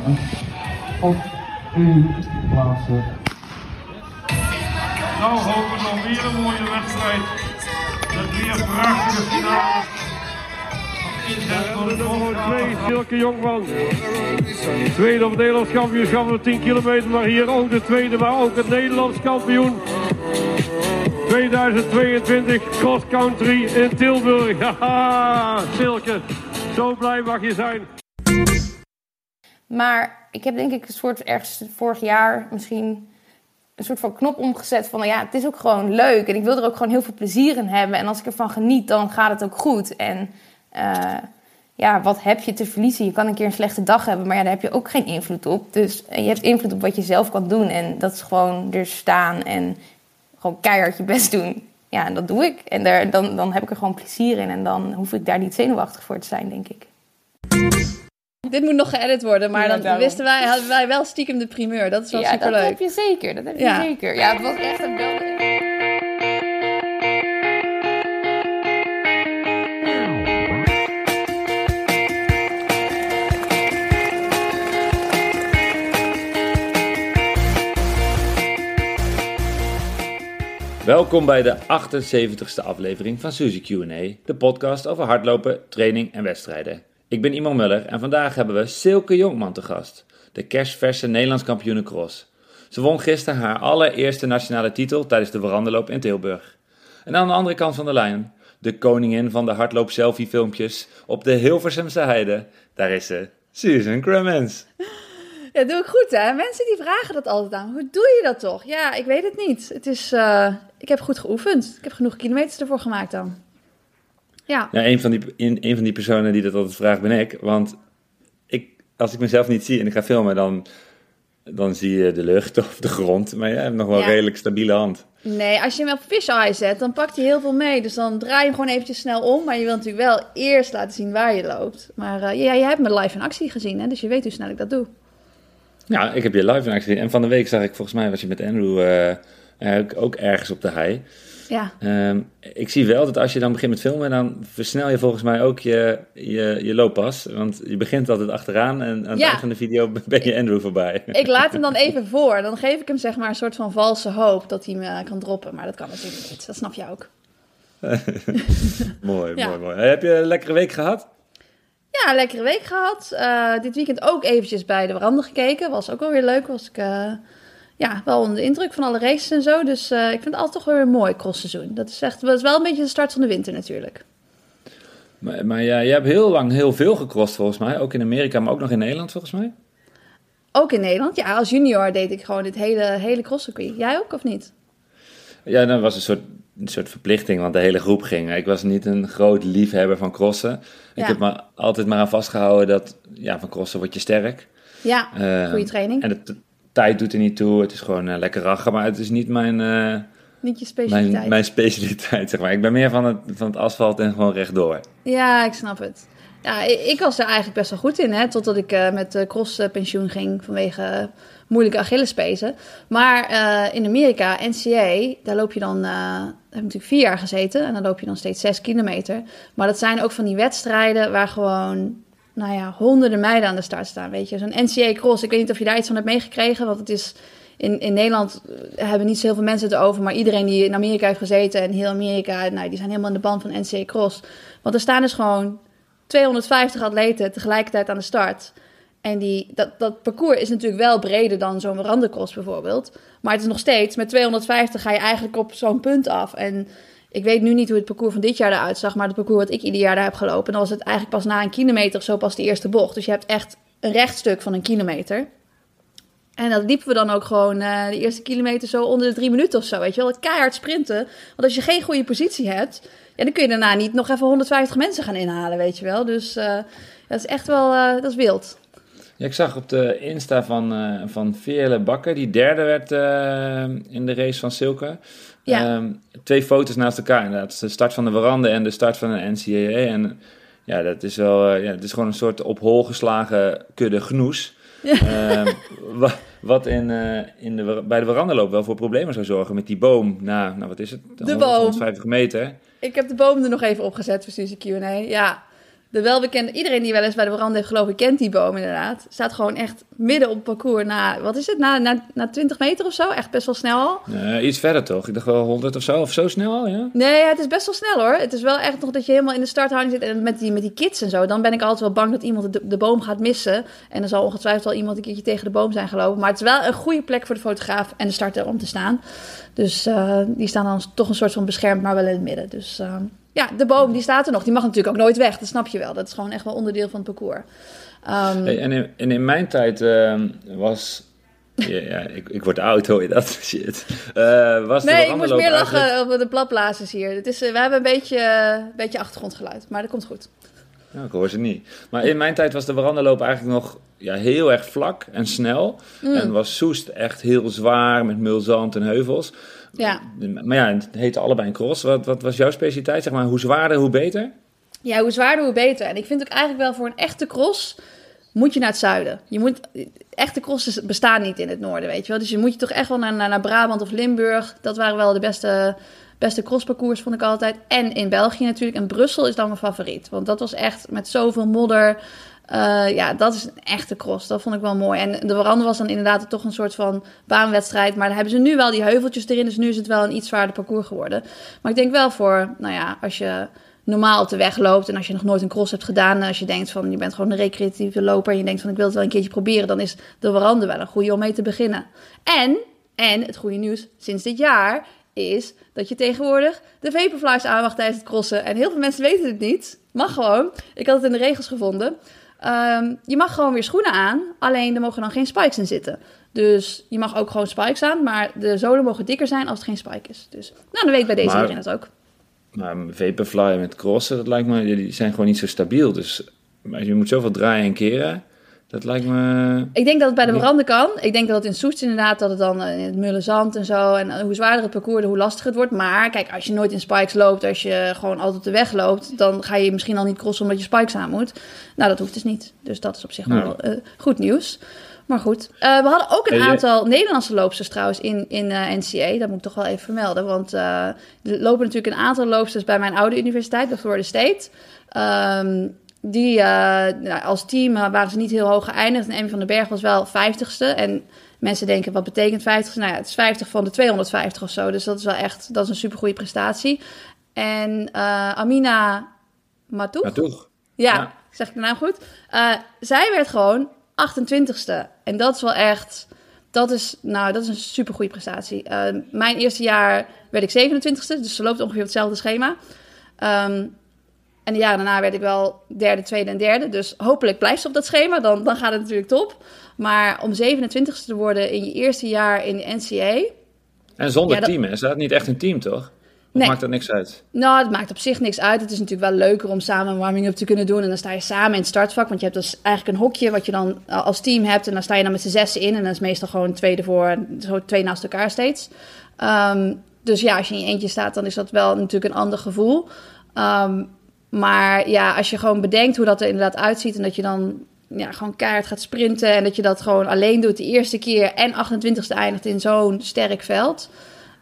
finale. Op één plaatsen. Nou hopen we nog weer een mooie wedstrijd. Met weer prachtige voor de volgende Twee, Silke Jongman. Tweede op het Nederlands kampioenschap op 10 kilometer. Maar hier ook de tweede, maar ook het Nederlands kampioen. 2022 cross country in Tilburg. Haha, Silke, zo blij mag je zijn. Maar ik heb denk ik een soort ergens vorig jaar misschien een soort van knop omgezet van nou ja, het is ook gewoon leuk en ik wil er ook gewoon heel veel plezier in hebben en als ik ervan geniet, dan gaat het ook goed. En uh, ja, wat heb je te verliezen? Je kan een keer een slechte dag hebben, maar ja, daar heb je ook geen invloed op. Dus je hebt invloed op wat je zelf kan doen en dat is gewoon er staan en gewoon keihard je best doen. Ja, en dat doe ik. En daar, dan, dan heb ik er gewoon plezier in en dan hoef ik daar niet zenuwachtig voor te zijn, denk ik. Dit moet nog geëdit worden, maar Ja, dan daarom. wisten wij, hadden wij wel stiekem de primeur. Dat is wel ja, dat superleuk. heb je zeker. Dat heb je Ja. zeker. Ja, het was echt een bel. Welkom bij de 78ste aflevering van Suzy Q&A, de podcast over hardlopen, training en wedstrijden. Ik ben Iman Muller en vandaag hebben we Silke Jonkman te gast, de kerstverse Nederlands kampioene cross. Ze won gisteren haar allereerste nationale titel tijdens de veranderloop in Tilburg. En aan de andere kant van de lijn, de koningin van de hardloop selfie filmpjes op de Hilversumse heide, daar is ze, Susan Clemens. Ja, doe ik goed hè. Mensen die vragen dat altijd aan. Hoe doe je dat toch? Ja, ik weet het niet. Het is, eh, ik heb goed geoefend. Ik heb genoeg kilometers ervoor gemaakt dan. Ja. Ja, een van, die, een, van die personen die dat altijd vraagt ben ik. Want ik, als ik mezelf niet zie en ik ga filmen, dan, dan zie je de lucht of de grond. Maar jij hebt nog wel Ja. een redelijk stabiele hand. Nee, als je hem op fisheye zet, dan pakt hij heel veel mee. Dus dan draai je hem gewoon eventjes snel om. Maar je wilt natuurlijk wel eerst laten zien waar je loopt. Maar eh, ja, je hebt me live in actie gezien, hè? dus je weet hoe snel ik dat doe. Ja, ik heb je live in actie. En van de week zag ik, volgens mij was je met Andrew eh, ook ergens op de hei. Ja, Ehm, ik zie wel dat als je dan begint met filmen, dan versnel je volgens mij ook je, je, je looppas. Want je begint altijd achteraan en aan het Ja. eind van de video ben je Andrew voorbij. ik laat hem dan even voor. Dan geef ik hem zeg maar een soort van valse hoop dat hij me kan droppen. Maar dat kan natuurlijk niet. Dat snap je ook. mooi, Ja. mooi, mooi. Heb je een lekkere week gehad? Ja, een lekkere week gehad. Eh, dit weekend ook eventjes bij de veranda gekeken. Was ook wel weer leuk. Was ik eh, ja, wel onder de indruk van alle races en zo. Dus eh, ik vind het altijd toch weer een mooi crossseizoen. Dat is echt dat is wel een beetje de start van de winter natuurlijk. Maar, maar ja, je hebt heel lang heel veel gecrossed volgens mij. Ook in Amerika, maar ook nog in Nederland volgens mij. Ook in Nederland. Ja, als junior deed ik gewoon dit hele, hele crosscircuit. Jij ook of niet? Ja, dat was een soort, een soort verplichting, want de hele groep ging. Ik was niet een groot liefhebber van crossen. Ik heb me altijd maar aan vastgehouden dat ja, van crossen word je sterk. Ja, Eh, goede training. En de t- tijd doet er niet toe. Het is gewoon eh, lekker rachen, maar het is niet mijn, eh, Niet je specialiteit. mijn, mijn specialiteit, zeg maar. Ik ben meer van het, van het asfalt en gewoon rechtdoor. Ja, ik snap het. Ja, ik, was er eigenlijk best wel goed in, hè, totdat ik eh, met de crosspensioen ging vanwege moeilijke Achillespezen. Maar in Amerika, NCA, daar loop je dan, heb ik natuurlijk vier jaar gezeten en dan loop je dan steeds zes kilometer. Maar dat zijn ook van die wedstrijden waar gewoon, nou ja, honderden meiden aan de start staan, weet je. Zo'n NCA cross, ik weet niet of je daar iets van hebt meegekregen, want het is... In, in Nederland eh, hebben niet zoveel mensen het over, maar iedereen die in Amerika heeft gezeten en heel Amerika, nou, die zijn helemaal in de band van NCA Cross. Want er staan dus gewoon 250 atleten tegelijkertijd aan de start. En die, dat, dat parcours is natuurlijk wel breder dan zo'n verandecross bijvoorbeeld. Maar het is nog steeds, met 250 ga je eigenlijk op zo'n punt af. En ik weet nu niet hoe het parcours van dit jaar eruit zag, maar het parcours wat ik ieder jaar daar heb gelopen, dan was het eigenlijk pas na een kilometer of zo pas de eerste bocht. Dus je hebt echt een rechtstuk van een kilometer. En dat liepen we dan ook gewoon eh, de eerste kilometer zo onder de drie minuten of zo, weet je wel. Het keihard sprinten. Want als je geen goede positie hebt, ja, dan kun je daarna niet nog even 150 mensen gaan inhalen, weet je wel. Dus eh, dat is echt wel, eh, dat is wild. Ja, ik zag op de Insta van, van Veerle Bakker, die derde werd in de race van Silke. Ja. Ehm, twee foto's naast elkaar inderdaad. De start van de verande en de start van de NCAA. En ja, dat is wel, eh, ja, het is gewoon een soort op hol geslagen kudde genoes. Ehm, wa- wat in, eh, in de, bij de veranderloop wel voor problemen zou zorgen met die boom. Na, nou, wat is het? 100, boom. 150 meter. Ik heb de boom er nog even opgezet voor Suzy Q&A. Ja, de welbekende, iedereen die wel eens bij de veranda heeft gelopen, kent die boom inderdaad. Staat gewoon echt midden op het parcours na, wat is het, na, na, na 20 meter of zo? Echt best wel snel al. Eh, iets verder toch? Ik dacht wel 100 of zo, of zo snel al, ja? Nee, het is best wel snel hoor. Het is wel echt nog dat je helemaal in de starthouding zit. En met die, met die kids en zo, dan ben ik altijd wel bang dat iemand de, de boom gaat missen. En dan zal ongetwijfeld wel iemand een keertje tegen de boom zijn gelopen. Maar het is wel een goede plek voor de fotograaf en de starter om te staan. Dus eh, die staan dan toch een soort van beschermd, maar wel in het midden. Dus eh, ja, de boom die staat er nog. Die mag natuurlijk ook nooit weg, dat snap je wel. Dat is gewoon echt wel onderdeel van het parcours. Ehm, Hey, en, in, en in mijn tijd ehm, was... Ja, ja, ik, ik word oud, hoor je dat? Shit. Eh, was nee, ik moest meer eigenlijk- lachen over de platblazers hier. Het is, eh, we hebben een beetje, eh, beetje achtergrondgeluid, maar dat komt goed. Ja, ik hoor ze niet. Maar in mijn tijd was de veranderloop eigenlijk nog ja, heel erg vlak en snel. Mm. En was Soest echt heel zwaar met mulzand en heuvels. Ja. Maar ja, het heette allebei een cross. Wat, wat was jouw specialiteit? Zeg maar, hoe zwaarder, hoe beter? Ja, hoe zwaarder, hoe beter. En ik vind ook eigenlijk wel voor een echte cross moet je naar het zuiden. Je moet, echte crosses bestaan niet in het noorden, weet je wel. Dus je moet je toch echt wel naar, naar, naar Brabant of Limburg. Dat waren wel de beste, beste crossparcours, vond ik altijd. En in België natuurlijk. En Brussel is dan mijn favoriet. Want dat was echt met zoveel modder. Eh, ja, dat is een echte cross. Dat vond ik wel mooi. En de verandering was dan inderdaad toch een soort van baanwedstrijd. Maar dan hebben ze nu wel die heuveltjes erin. Dus nu is het wel een iets zwaarder parcours geworden. Maar ik denk wel voor, nou ja, als je normaal op de weg loopt en als je nog nooit een cross hebt gedaan, en als je denkt van je bent gewoon een recreatieve loper en je denkt van ik wil het wel een keertje proberen, dan is de veranda wel een goede om mee te beginnen. En, en het goede nieuws sinds dit jaar is dat je tegenwoordig de vaporflies aan mag tijdens het crossen. En heel veel mensen weten het niet. Mag gewoon. Ik had het in de regels gevonden. Ehm, je mag gewoon weer schoenen aan, alleen er mogen dan geen spikes in zitten. Dus je mag ook gewoon spikes aan, maar de zolen mogen dikker zijn als het geen spike is. Dus nou, dan weet bij deze Maar- iedereen dat ook. Maar Vaporfly met crossen, dat lijkt me, die zijn gewoon niet zo stabiel. Dus maar je moet zoveel draaien en keren. Dat lijkt me... Ik denk dat het bij de Ja. veranden kan. Ik denk dat het in Soest inderdaad, dat het dan eh, in het mulle zand en zo. En eh, hoe zwaarder het parcours, hoe lastiger het wordt. Maar kijk, als je nooit in spikes loopt, als je gewoon altijd de weg loopt, dan ga je misschien al niet crossen omdat je spikes aan moet. Nou, dat hoeft dus niet. Dus dat is op zich wel eh, goed nieuws. Maar goed, we hadden ook een aantal Nederlandse loopsters trouwens in, in NCA. Dat moet ik toch wel even vermelden. Want er lopen natuurlijk een aantal loopsters bij mijn oude universiteit, bij Florida State. Ehm, die eh, nou, als team eh, waren ze niet heel hoog geëindigd. En Emmy van den Berg was wel 50ste. En mensen denken, wat betekent 50ste? Nou ja, het is 50 van de 250 of zo. Dus dat is wel echt, dat is een supergoeie prestatie. En eh, Amina toch? ja, Ja. zeg ik de naam goed. Zij werd gewoon 28ste. En dat is wel echt. Dat is, nou, dat is een super goede prestatie. Mijn eerste jaar werd ik 27ste, dus ze loopt ongeveer op hetzelfde schema. Ehm, en de jaren daarna werd ik wel derde, tweede en derde. Dus hopelijk blijft ze op dat schema, dan, dan gaat het natuurlijk top. Maar om 27ste te worden in je eerste jaar in de NCA, En zonder Ja, dat- team, hè? Is dat niet echt een team, toch? Nee. maakt dat niks uit? Nou, het maakt op zich niks uit. Het is natuurlijk wel leuker om samen een warming-up te kunnen doen. En dan sta je samen in het startvak. Want je hebt dus eigenlijk een hokje wat je dan als team hebt. En dan sta je dan met z'n zessen in. En dat is meestal gewoon twee ervoor en zo twee naast elkaar steeds. Ehm, dus ja, als je in je eentje staat, dan is dat wel natuurlijk een ander gevoel. Ehm, maar ja, als je gewoon bedenkt hoe dat er inderdaad uitziet. En dat je dan ja, gewoon keihard gaat sprinten. En dat je dat gewoon alleen doet de eerste keer. En 28ste eindigt in zo'n sterk veld.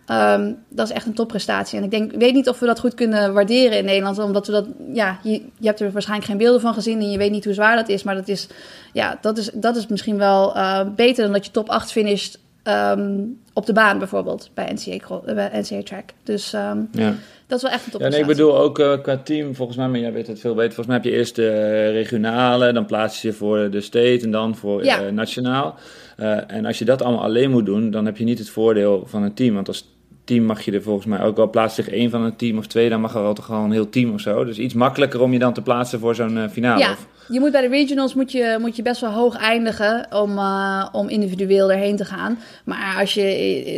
Ehm, dat is echt een topprestatie. En ik denk, weet niet of we dat goed kunnen waarderen in Nederland. Omdat we dat, ja, je, je hebt er waarschijnlijk geen beelden van gezien. En je weet niet hoe zwaar dat is. Maar dat is, ja, dat is, dat is misschien wel eh, beter dan dat je top 8 finisht ehm, op de baan bijvoorbeeld. Bij NCA, eh, bij NCA Track. Dus ehm, Ja. dat is wel echt een Ja, nee, topprestatie. ik bedoel ook eh, qua team, volgens mij, maar jij weet het veel beter. Volgens mij heb je eerst de regionale, dan plaats je je voor de state en dan voor Ja. eh, nationaal. Eh, en als je dat allemaal alleen moet doen, dan heb je niet het voordeel van een team. Want als team mag je er volgens mij ook wel plaatsen zich één van een team of twee, dan mag er al toch gewoon een heel team of zo. Dus iets makkelijker om je dan te plaatsen voor zo'n finale. Ja, Of- je moet bij de regionals moet je, moet je best wel hoog eindigen om, eh, om individueel erheen te gaan. Maar als je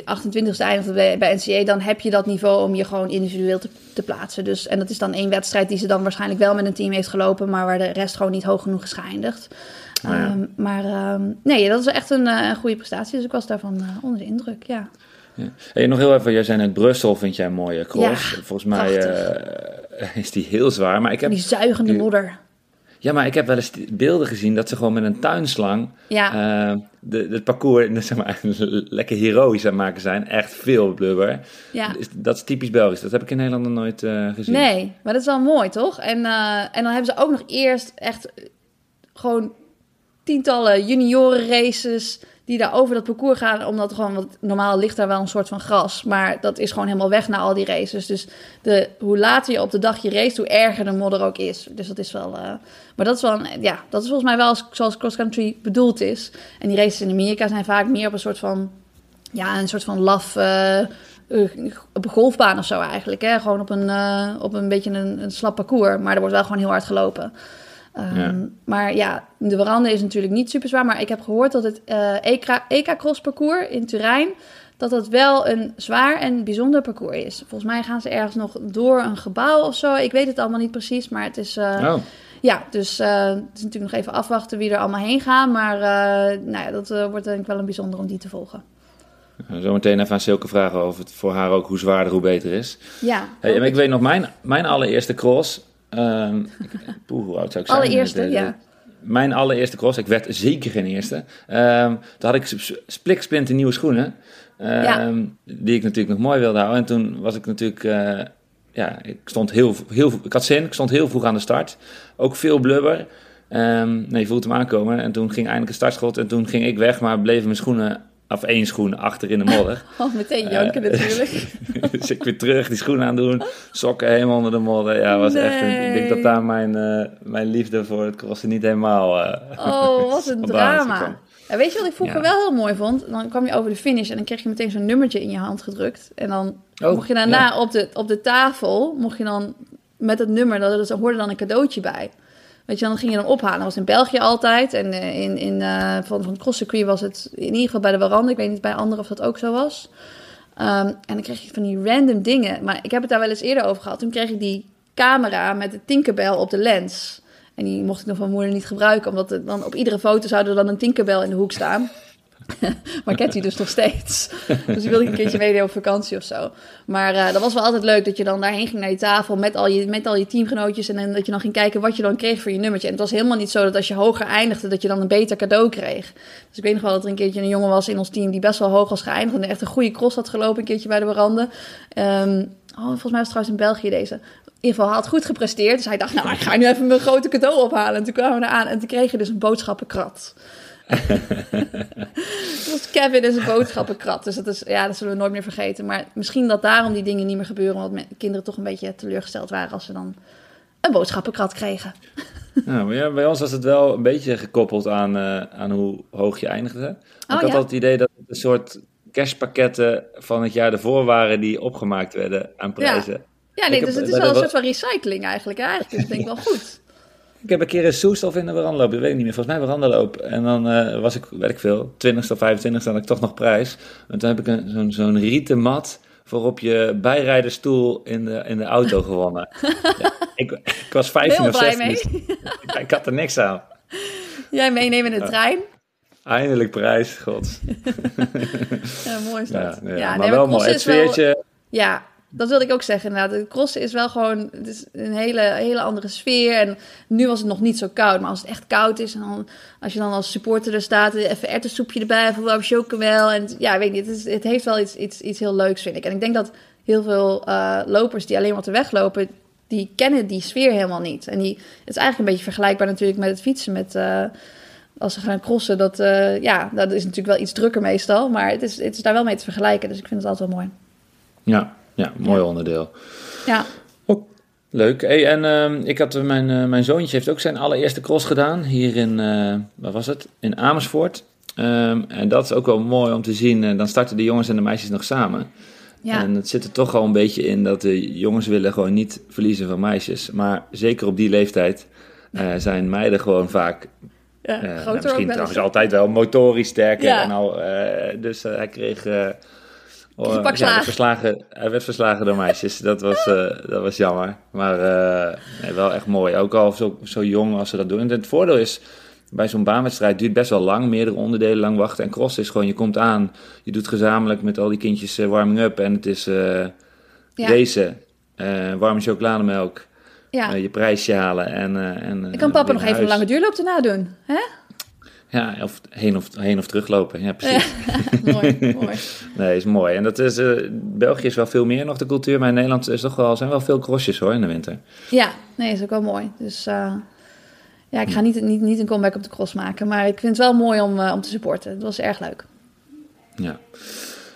eh, 28ste eindigt bij, bij NCA, dan heb je dat niveau om je gewoon individueel te, te plaatsen. Dus, en dat is dan één wedstrijd die ze dan waarschijnlijk wel met een team heeft gelopen, maar waar de rest gewoon niet hoog genoeg is geëindigd. Ja. Ehm, maar ehm, nee, dat is echt een, een goede prestatie. Dus ik was daarvan eh, onder de indruk, ja. Ja. Hey, nog heel even, jij zei net Brussel vind jij een mooie cross. Ja, Volgens mij is die heel zwaar, maar ik heb... Die zuigende modder. Ja, maar ik heb wel eens beelden gezien dat ze gewoon met een tuinslang Ja. eh, de, het parcours zeg maar, lekker heroïs aan het maken zijn. Echt veel blubber. Ja. Dat is typisch Belgisch. Dat heb ik in Nederland nog nooit eh, gezien. Nee, maar dat is wel mooi, toch? En, eh, en dan hebben ze ook nog eerst echt gewoon tientallen junioren races die daar over dat parcours gaan. Omdat gewoon, want normaal ligt daar wel een soort van gras. Maar dat is gewoon helemaal weg na al die races. Dus de, hoe later je op de dag je race, hoe erger de modder ook is. Dus dat is wel... eh, maar dat is wel, ja, dat is volgens mij wel als- zoals cross-country bedoeld is. En die races in Amerika zijn vaak meer op een soort van... Ja, een soort van laf... eh, eh, op een golfbaan of zo eigenlijk. Hè? Gewoon op een, op een beetje een, een slap parcours. Maar er wordt wel gewoon heel hard gelopen. Ehm, Ja. Maar ja, de veranda is natuurlijk niet super zwaar. Maar ik heb gehoord dat het eh EK, EK Cross parcours in Turijn... dat dat wel een zwaar en bijzonder parcours is. Volgens mij gaan ze ergens nog door een gebouw of zo. Ik weet het allemaal niet precies, maar het is... eh, Oh, ja, dus eh, het is natuurlijk nog even afwachten wie er allemaal heen gaan. Maar eh, nou ja, dat eh, wordt denk ik wel een bijzonder om die te volgen. zometeen even aan Silke vragen of het voor haar ook hoe zwaarder hoe beter is. Ja, Hey, ik weet nog, mijn, mijn allereerste cross... ehm poeh, hoe oud zou ik zijn? allereerste, De- de- ja. Mijn allereerste cross, ik werd zeker geen eerste. Ehm toen had ik sp- spliksplinter nieuwe schoenen. ehm, Ja. Die ik natuurlijk nog mooi wilde houden. En toen was ik natuurlijk... eh, ja, ik stond heel, heel... Ik had zin, ik stond heel vroeg aan de start. Ook veel blubber. Nee, je voelt hem aankomen. En toen ging eindelijk een startschot. En toen ging ik weg, maar bleven mijn schoenen... Of één schoen achter in de modder. Oh, meteen janken Eh, natuurlijk. dus ik weer terug, die schoenen aandoen, sokken helemaal onder de modder. Ja, was echt een, ik denk dat daar mijn, eh, mijn liefde voor het crossen niet helemaal... eh, Oh, wat een drama. Ja, weet je wat ik vroeger Ja. wel heel mooi vond? Dan kwam je over de finish en dan kreeg je meteen zo'n nummertje in je hand gedrukt. En dan Oh, mocht je daarna ja. op, de, op de tafel, mocht je dan met het nummer, dat, er hoorde dan een cadeautje bij. Weet je, dan ging je dan ophalen. Dat was in België altijd. En eh, in, in, eh, van, van het was het in ieder geval bij de Warande. Ik weet niet bij anderen of dat ook zo was. Ehm, en dan kreeg je van die random dingen. Maar ik heb het daar wel eens eerder over gehad. Toen kreeg ik die camera met de Tinkerbell op de lens. En die mocht ik nog van moeder niet gebruiken. Omdat dan op iedere foto zou er dan een Tinkerbell in de hoek staan. maar ik heb die dus nog steeds. Dus die wilde een keertje meenemen op vakantie of zo. Maar eh, dat was wel altijd leuk dat je dan daarheen ging naar die tafel met al je, met al je teamgenootjes. En dat je dan ging kijken wat je dan kreeg voor je nummertje. En het was helemaal niet zo dat als je hoger eindigde, dat je dan een beter cadeau kreeg. Dus ik weet nog wel dat er een keertje een jongen was in ons team die best wel hoog was geëindigd. En echt een goede cross had gelopen een keertje bij de Warande. Ehm, oh, volgens mij was het trouwens in België deze. In ieder geval, had goed gepresteerd. Dus hij dacht, nou, ik ga nu even mijn grote cadeau ophalen. En toen kwamen we eraan en toen kreeg je dus een boodschappenkrat. Was Kevin en zijn boodschappenkrat. Dus dat, is, ja, dat zullen we nooit meer vergeten. Maar misschien dat daarom die dingen niet meer gebeuren. Omdat kinderen toch een beetje teleurgesteld waren als ze dan een boodschappenkrat kregen. Maar ja, bij ons was het wel een beetje gekoppeld aan, eh, aan hoe hoog je eindigde. Want ik had ja? altijd het idee dat het een soort cashpakketten van het jaar ervoor waren die opgemaakt werden aan prijzen. Ja, nee, Ik dus heb- het is wel een soort van recycling eigenlijk. hè. Eigenlijk is het denk ik wel goed. Ik heb een keer een Soesthof in de veranderloop, dat weet ik niet meer, volgens mij veranderloop. En dan eh, was ik, weet ik veel, 20ste of 25ste, dan had ik toch nog prijs. En toen heb ik een, zo'n, zo'n rieten mat voor op je bijrijderstoel in de, in de auto gewonnen. Ja, ik, ik was 15 Heel of blij 16, mee. dus ik, ik had er niks aan. Jij meenemen in de trein. Eindelijk prijs, god. Ja, mooi is dat. ja, Ja, maar nee, wel mooi. Het wel- sfeertje, Ja, dat wilde ik ook zeggen inderdaad. De crossen is wel gewoon het is een hele, hele andere sfeer. En nu was het nog niet zo koud. Maar als het echt koud is en dan, als je dan als supporter er staat... even erwtensoepje erbij of warm chocomel. En ja, weet niet, het, het heeft wel iets, iets, iets heel leuks, vind ik. En ik denk dat heel veel eh, lopers die alleen maar te weglopen... die kennen die sfeer helemaal niet. En die, het is eigenlijk een beetje vergelijkbaar natuurlijk met het fietsen... met eh, als ze gaan crossen, dat, eh, ja, dat is natuurlijk wel iets drukker meestal. Maar het is, het is daar wel mee te vergelijken. Dus ik vind het altijd wel mooi. ja, ja, mooi onderdeel. Ja, Leuk. Hey, en ehm, ik had mijn, eh, mijn zoontje heeft ook zijn allereerste cross gedaan hier in, eh waar was het? In Amersfoort. Ehm, en dat is ook wel mooi om te zien. Eh, dan starten de jongens en de meisjes nog samen. ja. En het zit er toch al een beetje in dat de jongens willen gewoon niet verliezen van meisjes. Maar zeker op die leeftijd eh, zijn meiden gewoon vaak Ja, eh, nou, groter ook misschien trouwens altijd wel motorisch sterker. Ja. En al, eh, dus eh, hij kreeg... oh, ja, werd verslagen, hij werd verslagen door meisjes. Dat was, eh, dat was jammer. Maar eh, nee, wel echt mooi. Ook al zo, zo jong als ze dat doen. En het voordeel is, bij zo'n baanwedstrijd duurt best wel lang. Meerdere onderdelen lang wachten. En cross is gewoon, je komt aan. Je doet gezamenlijk met al die kindjes eh, warming up. En het is Ja. eh, warme chocolademelk. Ja. je prijsje halen. En, en, Ik kan papa nog even een lange duurloop erna doen. Hè? Ja, of heen of, heen of teruglopen. Ja, precies. mooi, mooi. Nee, is mooi. En dat is, eh, België is wel veel meer nog de cultuur, maar in Nederland is toch wel, zijn wel veel crossjes hoor in de winter. Ja, nee, is ook wel mooi. Dus eh, ja, ik ga niet, niet, niet een comeback op de cross maken. Maar ik vind het wel mooi om, eh, om te supporten. Het was erg leuk. Ja.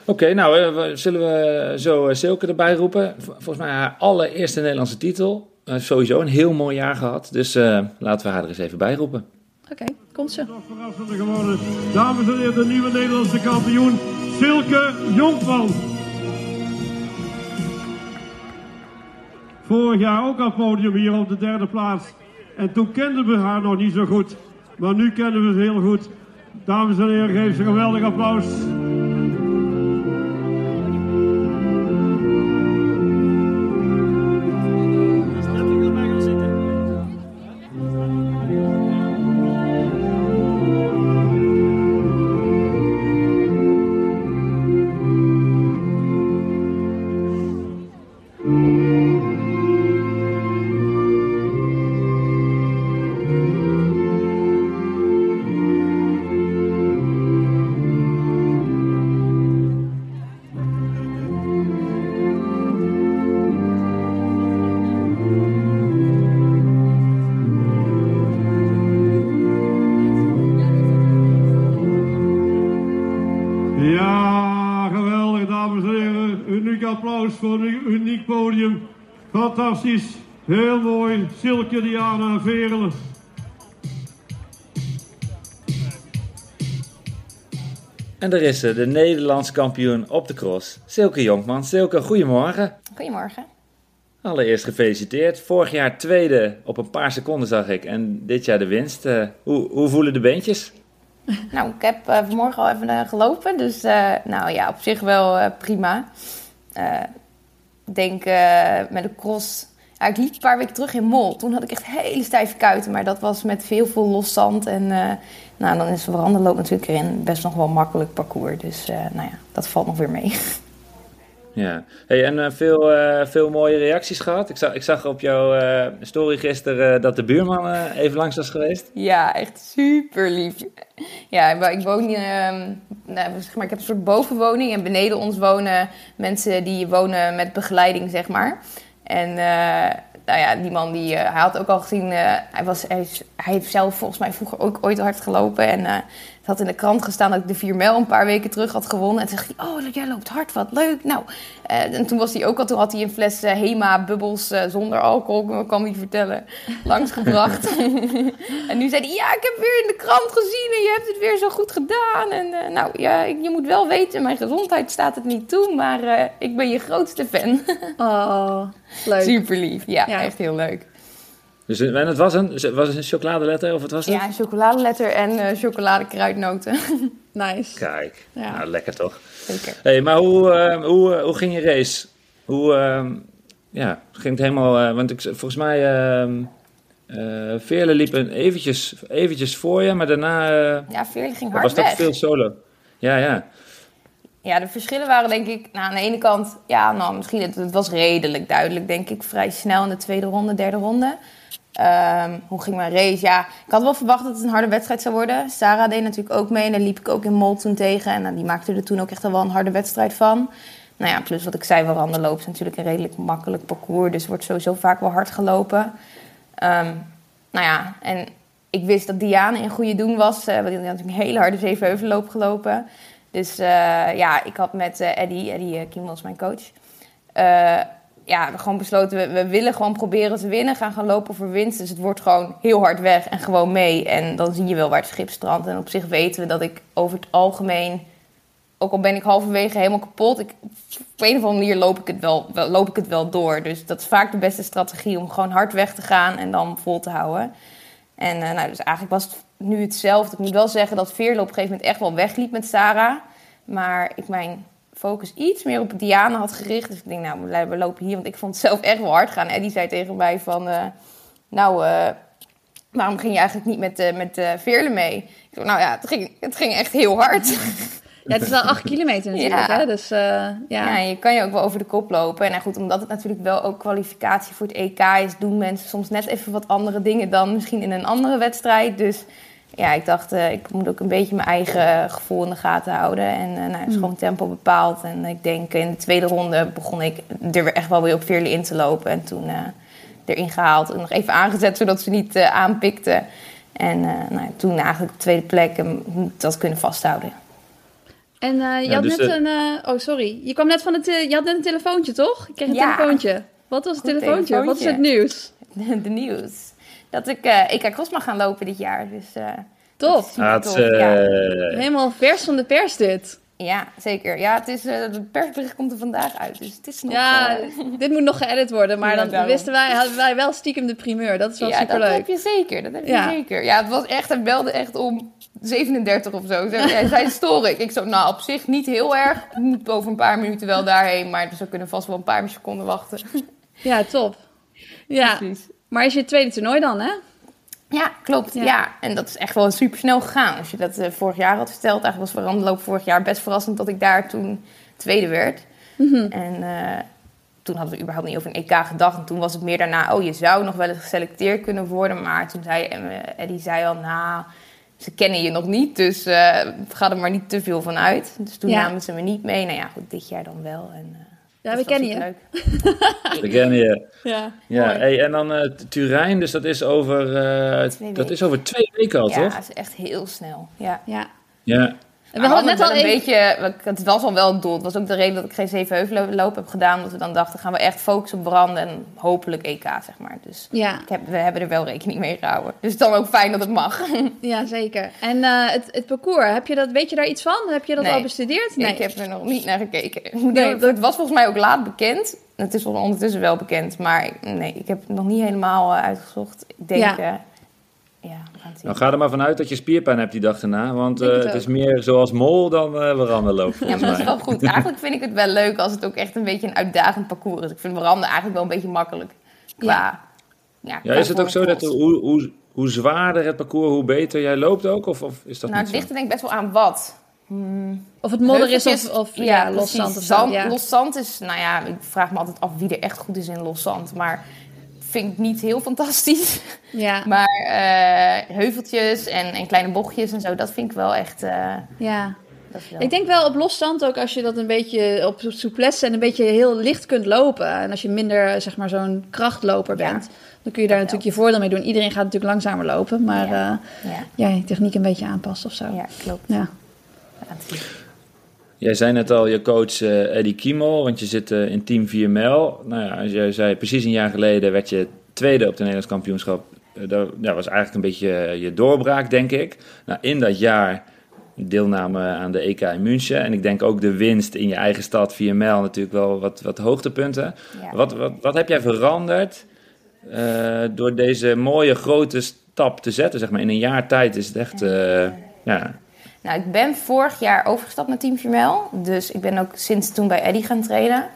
Oké, nou zullen we zo Silke erbij roepen. Volgens mij haar allereerste Nederlandse titel. Sowieso een heel mooi jaar gehad. Dus laten we haar er eens even bij roepen. Oké, komt ze. Nog verrassender geworden. Dames en heren, de nieuwe Nederlandse kampioen, Silke Jonkman. Vorig jaar ook aan podium hier op de derde plaats. En toen kenden we haar nog niet zo goed. Maar nu kennen we ze heel goed. Dames en heren, geef ze een geweldig applaus. Fantastisch. Heel mooi. Silke Diana Verelen. En er is ze, de Nederlands kampioen op de cross, Silke Jonkman. Silke, goedemorgen. Goedemorgen. Allereerst gefeliciteerd. Vorig jaar tweede op een paar seconden zag ik. En dit jaar de winst. Eh, hoe, hoe voelen de beentjes? Nou, ik heb eh, vanmorgen al even eh, gelopen, dus eh, nou ja, op zich wel eh, prima. Denk eh, met de cross... Ja, ik liep een paar weken terug in Mol. Toen had ik echt hele stijve kuiten, maar dat was met veel, veel los zand. En eh, nou, dan is veranderloop natuurlijk erin best nog wel makkelijk parcours. Dus eh, nou ja, dat valt nog weer mee. Ja. Hey, en eh, veel, eh, veel mooie reacties gehad. Ik zag, ik zag op jouw eh, story gisteren dat de buurman even langs was geweest. Ja, echt super lief. Ja, ik wo- ik woon ehm, nou, zeg maar, ik heb een soort bovenwoning en beneden ons wonen mensen die wonen met begeleiding, zeg maar. En nou ja, die man die, hij had ook al gezien, hij, was, hij, hij heeft zelf volgens mij vroeger ook ooit hard gelopen. En het had in de krant gestaan dat ik de 4 mijl een paar weken terug had gewonnen. En toen zegt hij, oh, jij loopt hard, wat leuk. Nou, eh, en toen was hij ook al, toen had hij een fles eh, Hema bubbels eh, zonder alcohol, kan hij vertellen, langsgebracht. en nu zei hij, ja, ik heb weer in de krant gezien en je hebt het weer zo goed gedaan. En nou, ja, je moet wel weten, mijn gezondheid staat het niet toe, maar ik ben je grootste fan. Oh, leuk. Super lief, ja, Ja. echt heel leuk. Dus, eh, en het was een, was een chocoladeletter of wat was het? Ja, chocoladeletter en eh chocoladekruidnoten. Nice. Kijk, Ja. nou, lekker toch. Zeker. Hey, maar hoe, eh, hoe, hoe ging je race? Hoe eh, ja, ging het helemaal... want ik, volgens mij... ehm eh, Veerle liep een eventjes, eventjes voor je, maar daarna Ja, Veerle ging was hard dat weg. veel solo. Ja, ja. Ja, de verschillen waren denk ik, nou, aan de ene kant, ja, nou, misschien, het, het was redelijk duidelijk, denk ik, vrij snel in de tweede ronde, derde ronde. Ehm, hoe ging mijn race? Ja, ik had wel verwacht dat het een harde wedstrijd zou worden. Sarah deed natuurlijk ook mee en daar liep ik ook in Mol toen tegen. En nou, die maakte er toen ook echt wel een harde wedstrijd van. Nou ja, plus wat ik zei, Waranderloop is natuurlijk een redelijk makkelijk parcours. Dus wordt sowieso vaak wel hard gelopen. Ehm, nou ja, en ik wist dat Diane in goede doen was. eh want die had natuurlijk een hele harde zevenheuvelloop gelopen. Dus eh, ja, ik had met eh Eddie, Eddie uh, Kiem was mijn coach... eh, ja, we gewoon besloten, we, we willen gewoon proberen te winnen. Gaan gaan lopen voor winst. Dus het wordt gewoon heel hard weg en gewoon mee. En dan zie je wel waar het schip strandt. En op zich weten we dat ik over het algemeen... Ook al ben ik halverwege helemaal kapot... Ik, op een of andere manier loop ik, het wel, wel, loop ik het wel door. Dus dat is vaak de beste strategie om gewoon hard weg te gaan en dan vol te houden. En uh, nou, dus eigenlijk was het nu hetzelfde. Ik moet wel zeggen dat Veerle op een gegeven moment echt wel wegliep met Sarah. Maar ik mijn focus iets meer op Diana had gericht. Dus ik denk, nou, we lopen hier. Want ik vond het zelf echt wel hard gaan. Eddie zei tegen mij van... Uh, nou, uh, waarom ging je eigenlijk niet met, uh, met Veerle mee? Ik zei, nou ja, het ging, het ging echt heel hard. Ja, het is wel acht kilometer natuurlijk, Ja. hè? Dus eh, ja. Ja, je kan je ook wel over de kop lopen. En nou goed, omdat het natuurlijk wel ook kwalificatie voor het EK is, doen mensen soms net even wat andere dingen dan misschien in een andere wedstrijd. Dus ja, ik dacht, eh, ik moet ook een beetje mijn eigen gevoel in de gaten houden. En eh nou, het is gewoon tempo bepaald. En ik denk in de tweede ronde begon ik er echt wel weer op Veerle in te lopen. En toen eh, erin gehaald en nog even aangezet, zodat ze niet eh, aanpikten. En eh, nou, ja, toen eigenlijk op tweede plek dat kunnen vasthouden. En eh, je Ja, had dus, net een... eh, oh, sorry. Je kwam net van het... je had net een telefoontje, toch? Ik kreeg een Ja. telefoontje. Wat was het Goed telefoontje? Wat is het telefoontje. nieuws? de nieuws. Dat ik uh, EK Cross mag gaan lopen dit jaar. Dus, uh, Tof. super Ah, het, tof, eh, ja. Helemaal vers van de pers dit. ja, zeker. Ja, het is, uh, de persbericht komt er vandaag uit. Dus het is nog... Ja, eh, dit moet nog geëdit worden. Maar Ja, dan daarom. wisten wij, hadden wij wel stiekem de primeur. Dat is wel ja, dat superleuk. heb je zeker. Dat heb je Ja. zeker. Ja, het was echt... Hij belde echt om 37 of zo. Hij zei, stoor ik? Ik zo, nou, op zich niet heel erg. Ik moet over een paar minuten wel daarheen. Maar dus we kunnen vast wel een paar seconden wachten. Ja, top. Ja, Precies. Maar is je tweede toernooi dan, hè? Ja, klopt. Ja. Ja. en dat is echt wel super snel gegaan. Als je dat eh, vorig jaar had verteld, eigenlijk was Veranderloop vorig jaar best verrassend dat ik daar toen tweede werd. Mhm. En eh, toen hadden we überhaupt niet over een EK gedacht. En toen was het meer daarna, oh, je zou nog wel eens geselecteerd kunnen worden. Maar toen zei eh, Eddie zei al, nou, ze kennen je nog niet, dus eh ga er maar niet te veel van uit. Dus toen Ja. namen ze me niet mee. Nou ja, goed, dit jaar dan wel. En, Ja, we kennen je. We kennen je. Ja, Ja, hey, en dan eh, Turijn, dus dat is over, eh, Twee dat weken. is over twee weken al, Ja, toch? het is echt heel snel. Ja. Ja. Ja. We hadden net al een even... beetje, het was al wel het doel. Het was ook de reden dat ik geen zeven heuvelloop heb gedaan. Dat we dan dachten, gaan we echt focussen op branden en hopelijk EK, zeg maar. Dus Ja, ik heb, we hebben er wel rekening mee gehouden. Dus het is dan ook fijn dat het mag. ja, zeker. En eh, het, het parcours, heb je dat, weet je daar iets van? Heb je dat Nee. al bestudeerd? Nee. Ik heb er nog niet naar gekeken. Nee, Het was volgens mij ook laat bekend. Het is ondertussen wel bekend. Maar nee, ik heb het nog niet helemaal eh, uitgezocht. Ik denk, Ja. Ja, ja. Nou, ga er maar vanuit dat je spierpijn hebt die dag erna, want eh, het het is meer zoals mol dan eh veranderloop, Ja, maar dat is wel goed. Eigenlijk vind ik het wel leuk als het ook echt een beetje een uitdagend parcours is. Ik vind Veranda eigenlijk wel een beetje makkelijk. Qua, ja. Ja, qua is het ook zo dat hoe, hoe, hoe zwaarder het parcours, hoe beter jij loopt ook? Of, of is dat Nou, niet het ligt er denk ik best wel aan wat. Of het modder is of, of ja, los zand of zo. Zand- Ja. Los zand is, nou ja, ik vraag me altijd af wie er echt goed is in los zand. Maar vind ik niet heel fantastisch. Ja, Maar eh, heuveltjes en, en kleine bochtjes en zo, dat vind ik wel echt... eh, ja. dat wel- Ik denk wel op los zand ook als je dat een beetje op souplesse en een beetje heel licht kunt lopen. En als je minder, zeg maar, zo'n krachtloper Ja. bent. Dan kun je daar natuurlijk je voordeel mee doen. Iedereen gaat natuurlijk langzamer lopen. Maar Ja. ja, ja je techniek een beetje aanpassen of zo. ja, klopt. Ja. We gaan het zien. Jij zei net al, je coach eh Eddie Kiemel, want je zit eh, in team 4ML. Nou ja, als jij zei, precies een jaar geleden werd je tweede op het Nederlands kampioenschap. Eh, dat was eigenlijk een beetje je doorbraak, denk ik. Nou, in dat jaar deelname aan de EK in München. En ik denk ook de winst in je eigen stad 4ML natuurlijk wel wat, wat hoogtepunten. Ja. Wat, wat, wat heb jij veranderd door deze mooie grote stap te zetten? Zeg maar. In een jaar tijd is het echt... ja, Nou, ik ben vorig jaar overgestapt naar Team Vermel. Dus ik ben ook sinds toen bij Eddy gaan trainen.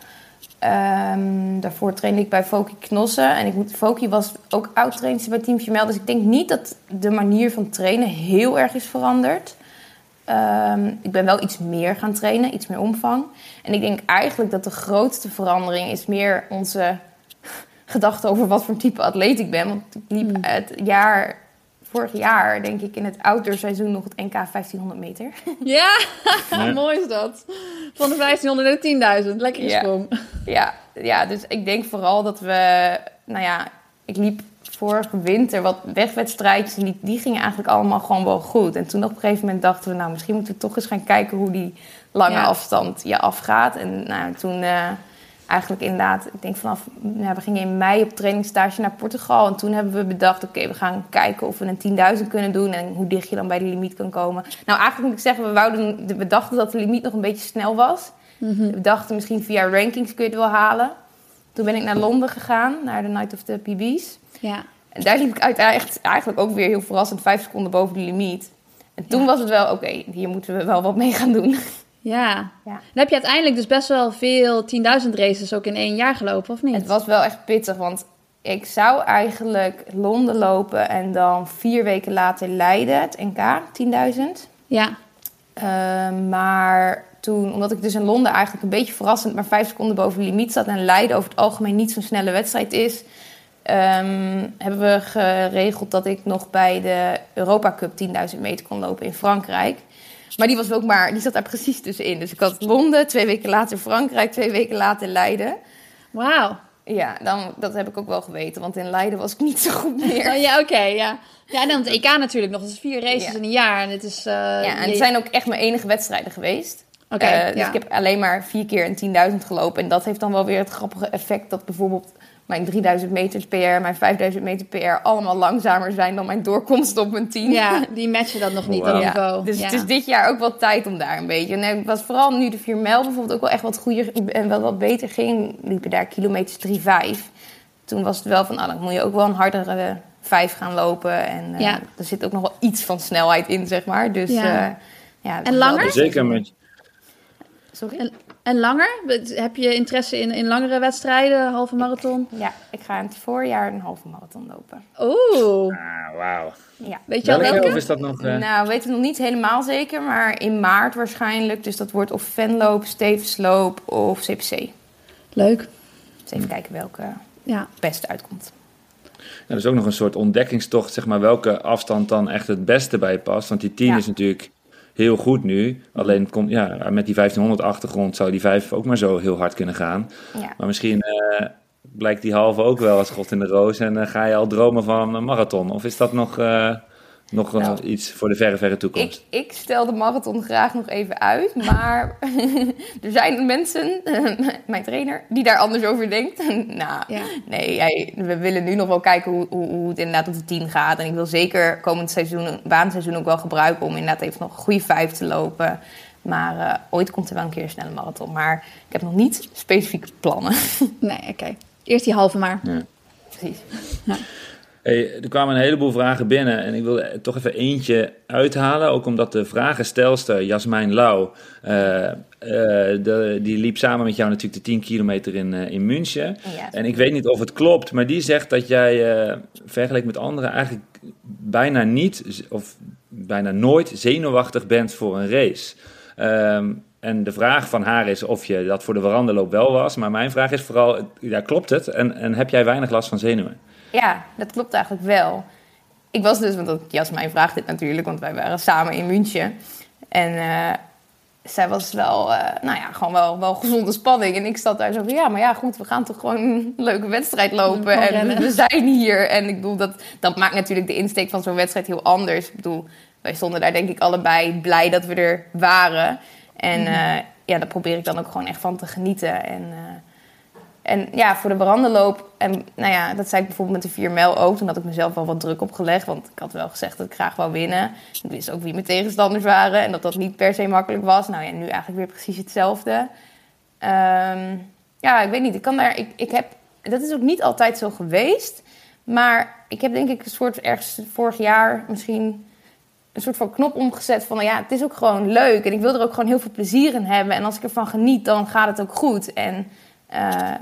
Ehm, daarvoor trainde ik bij Foki Knossen. En ik moet, Foki was ook oud bij Team Vermel. Dus ik denk niet dat de manier van trainen heel erg is veranderd. Ehm, ik ben wel iets meer gaan trainen, iets meer omvang. En ik denk eigenlijk dat de grootste verandering is meer onze gedachte over wat voor type atleet ik ben. Want ik liep het jaar, vorig jaar, denk ik, in het outdoorseizoen nog het NK 1500 meter. Ja, Ja. mooi is dat. Van de 1500 naar de 10.000. Lekker Ja. sprong. Ja, ja, dus ik denk vooral dat we... Nou ja, ik liep vorige winter wat wegwedstrijdjes... en die, die gingen eigenlijk allemaal gewoon wel goed. En toen op een gegeven moment dachten we... nou, misschien moeten we toch eens gaan kijken... hoe die lange Ja. afstand je afgaat. En nou, toen eh, eigenlijk inderdaad... Ik denk vanaf... Nou, we gingen in mei op trainingsstage naar Portugal. En toen hebben we bedacht... oké, we gaan kijken of we een 10.000 kunnen doen... en hoe dicht je dan bij de limiet kan komen. Nou, eigenlijk moet ik zeggen... we, wouden, we dachten dat de limiet nog een beetje snel was... We dachten misschien via rankings kun je het wel halen. Toen ben ik naar Londen gegaan, naar de Night of the PB's. Ja. En daar liep ik uiteindelijk eigenlijk ook weer heel verrassend vijf seconden boven de limiet. En toen Ja. was het wel, oké, hier moeten we wel wat mee gaan doen. Ja. Ja. Dan heb je uiteindelijk dus best wel veel 10.000 races ook in één jaar gelopen, of niet? Het was wel echt pittig, want ik zou eigenlijk Londen lopen en dan vier weken later Leiden, het NK, 10.000. Ja. Ehm, maar toen, omdat ik dus in Londen eigenlijk een beetje verrassend maar vijf seconden boven de limiet zat en Leiden over het algemeen niet zo'n snelle wedstrijd is, ehm, hebben we geregeld dat ik nog bij de Europa Cup 10.000 meter kon lopen in Frankrijk. Maar die was ook maar, die zat daar precies tussenin. Dus ik had Londen, twee weken later Frankrijk, twee weken later Leiden. Wauw. Ja, dan, dat heb ik ook wel geweten, want in Leiden was ik niet zo goed meer. Oh, ja, oké, ja. Ja, en dan het EK natuurlijk nog. Dat is vier races Ja. in een jaar. En het is... eh, Ja, en je- het zijn ook echt mijn enige wedstrijden geweest. Oké, Eh, dus ja. ik heb alleen maar vier keer een 10.000 gelopen. En dat heeft dan wel weer het grappige effect dat bijvoorbeeld mijn 3000 meters PR, mijn 5000 meter PR allemaal langzamer zijn dan mijn doorkomst op mijn 10. Ja, die matchen dat nog niet, dat Ja, niveau. Dus ja. het is dit jaar ook wel tijd om daar een beetje. En het was vooral nu de 4 mijl bijvoorbeeld ook wel echt wat goeder en wel wat beter ging. Liepen daar kilometers 3, 5. Toen was het wel van, nou, dan moet je ook wel een hardere 5 gaan lopen. En eh, Ja. er zit ook nog wel iets van snelheid in, zeg maar. Dus, Ja. het En langer? Zeker met, Sorry? En, en langer? Heb je interesse in, in langere wedstrijden, halve marathon? Ja, ik ga in het voorjaar een halve marathon lopen. Oeh, ah, wauw. Ja. weet je al Welke? welke? Of is dat nog... eh, Nou, we weten nog niet helemaal zeker, maar in maart waarschijnlijk. Dus dat wordt of Venloop, Stevensloop of CPC. Leuk. Dus even kijken welke Ja. het beste uitkomt. Ja, dat is ook nog een soort ontdekkingstocht, zeg maar, welke afstand dan echt het beste bij past. Want die 10 Ja. is natuurlijk heel goed nu. Alleen het komt, ja, met die 1500 achtergrond zou die 5 ook maar zo heel hard kunnen gaan. Ja. Maar misschien eh, blijkt die halve ook wel als god in de roos en eh, ga je al dromen van een marathon. Of is dat nog, eh, nog Nou, iets voor de verre, verre toekomst? Ik, ik stel de marathon graag nog even uit, maar er zijn mensen, mijn trainer, die daar anders over denkt. nou, Ja. nee, we willen nu nog wel kijken hoe, hoe, hoe het inderdaad op de 10 gaat. En ik wil zeker komend seizoen, baanseizoen ook wel gebruiken om inderdaad even nog een goede vijf te lopen. Maar eh, ooit komt er wel een keer een snelle marathon. Maar ik heb nog niet specifieke plannen. Nee, oké. Eerst die halve maar. Precies. Hey, er kwamen een heleboel vragen binnen en ik wil er toch even eentje uithalen. Ook omdat de vragenstelster Jasmijn Lau, eh, eh, de, die liep samen met jou natuurlijk de 10 kilometer in, eh, in München. Ja. En ik weet niet of het klopt, maar die zegt dat jij vergeleken met anderen eigenlijk bijna niet of bijna nooit zenuwachtig bent voor een race. Ehm, en de vraag van haar is of je dat voor de veranderloop wel was. Maar mijn vraag is vooral, ja, klopt het? En, en heb jij weinig last van zenuwen? Ja, dat klopt eigenlijk wel. Ik was dus, want dat- Jasmijn vraagt dit natuurlijk, want wij waren samen in München. En eh, zij was wel, eh, nou ja, gewoon wel, wel gezonde spanning. En ik zat daar zo van, ja, maar ja, goed, we gaan toch gewoon een leuke wedstrijd lopen. En rennen. we zijn hier. En ik bedoel, dat, dat maakt natuurlijk de insteek van zo'n wedstrijd heel anders. Ik bedoel, wij stonden daar denk ik allebei blij dat we er waren. En eh, ja, daar probeer ik dan ook gewoon echt van te genieten. En... en ja, voor de veranderloop. En nou ja, dat zei ik bijvoorbeeld met de 4 mijl ook. Toen had ik mezelf wel wat druk opgelegd. Want ik had wel gezegd dat ik graag wou winnen. Ik wist ook wie mijn tegenstanders waren. En dat dat niet per se makkelijk was. Nou ja, nu eigenlijk weer precies hetzelfde. Ehm, ja, ik weet niet. Ik kan daar. Ik, ik heb, dat is ook niet altijd zo geweest. Maar ik heb denk ik een soort ergens vorig jaar misschien een soort van knop omgezet van nou ja, het is ook gewoon leuk en ik wil er ook gewoon heel veel plezier in hebben en als ik ervan geniet, dan gaat het ook goed. En eh,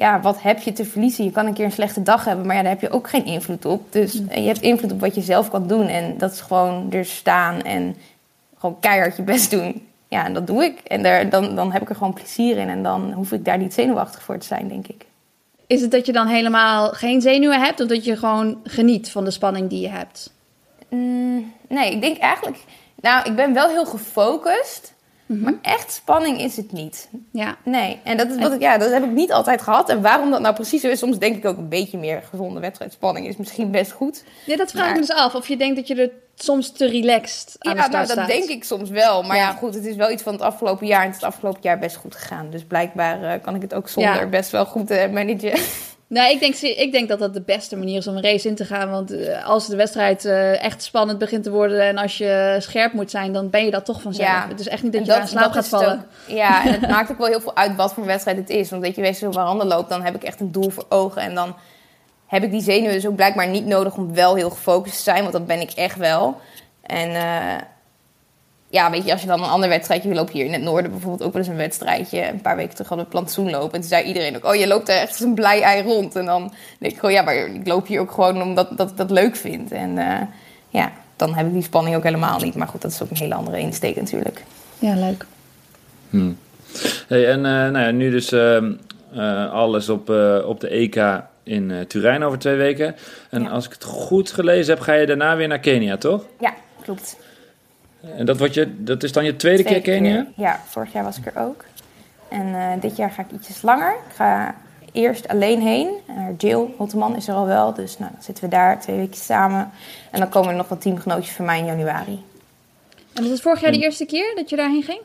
ja, wat heb je te verliezen? Je kan een keer een slechte dag hebben, maar ja, daar heb je ook geen invloed op. Dus eh, je hebt invloed op wat je zelf kan doen en dat is gewoon er staan en gewoon keihard je best doen. Ja, en dat doe ik. En daar, dan, dan heb ik er gewoon plezier in en dan hoef ik daar niet zenuwachtig voor te zijn, denk ik. Is het dat je dan helemaal geen zenuwen hebt? Of dat je gewoon geniet van de spanning die je hebt? Mm, nee, ik denk eigenlijk... Nou, ik ben wel heel gefocust, maar echt spanning is het niet. Ja. Nee, en dat, is wat ik, ja, dat heb ik niet altijd gehad. En waarom dat nou precies zo is, soms denk ik ook een beetje meer gezonde wedstrijdspanning is misschien best goed. ja, dat vraag ik me dus af. Of je denkt dat je er soms te relaxed aan de ja, start nou, dat staat. denk ik soms wel. Maar ja. Ja. goed, het is wel iets van het afgelopen jaar. En het is het afgelopen jaar best goed gegaan. Dus blijkbaar eh, kan ik het ook zonder Ja. best wel goed managen. Nee, ik denk, ik denk dat dat de beste manier is om een race in te gaan. Want eh, als de wedstrijd eh, echt spannend begint te worden... en als je scherp moet zijn, dan ben je dat toch vanzelf. Ja. Het is echt niet dat En je aan slaap gaat het vallen. ook. Ja, en het maakt ook wel heel veel uit wat voor wedstrijd het is. Want weet je, wees zo handen loopt, dan heb ik echt een doel voor ogen. En dan heb ik die zenuwen dus ook blijkbaar niet nodig om wel heel gefocust te zijn. Want dat ben ik echt wel. En eh, ja, weet je, als je dan een ander wedstrijdje... We lopen hier in het noorden bijvoorbeeld ook wel eens een wedstrijdje. Een paar weken terug hadden we plantsoen lopen. En toen zei iedereen ook, oh, je loopt daar echt als een blij ei rond. En dan denk ik gewoon, ja, maar ik loop hier ook gewoon omdat dat ik dat leuk vind. En eh, ja, dan heb ik die spanning ook helemaal niet. Maar goed, dat is ook een hele andere insteek natuurlijk. Ja, leuk. Hm. Hey, en eh, nou ja, nu dus ehm, eh, alles op, eh, op de EK in eh, Turijn over twee weken. En Ja. als ik het goed gelezen heb, ga je daarna weer naar Kenia, toch? Ja, klopt. En dat, wordt je, dat is dan je tweede, keer Kenia? keer. Ja, vorig jaar was ik er ook. En eh, dit jaar ga ik ietsjes langer. Ik ga eerst alleen heen. Uh, Jill Hotteman is er al wel, dus nou, dan zitten we daar twee weken samen. En dan komen er nog wat teamgenootjes van mij in januari. En was het vorig jaar de eerste keer dat je daarheen ging?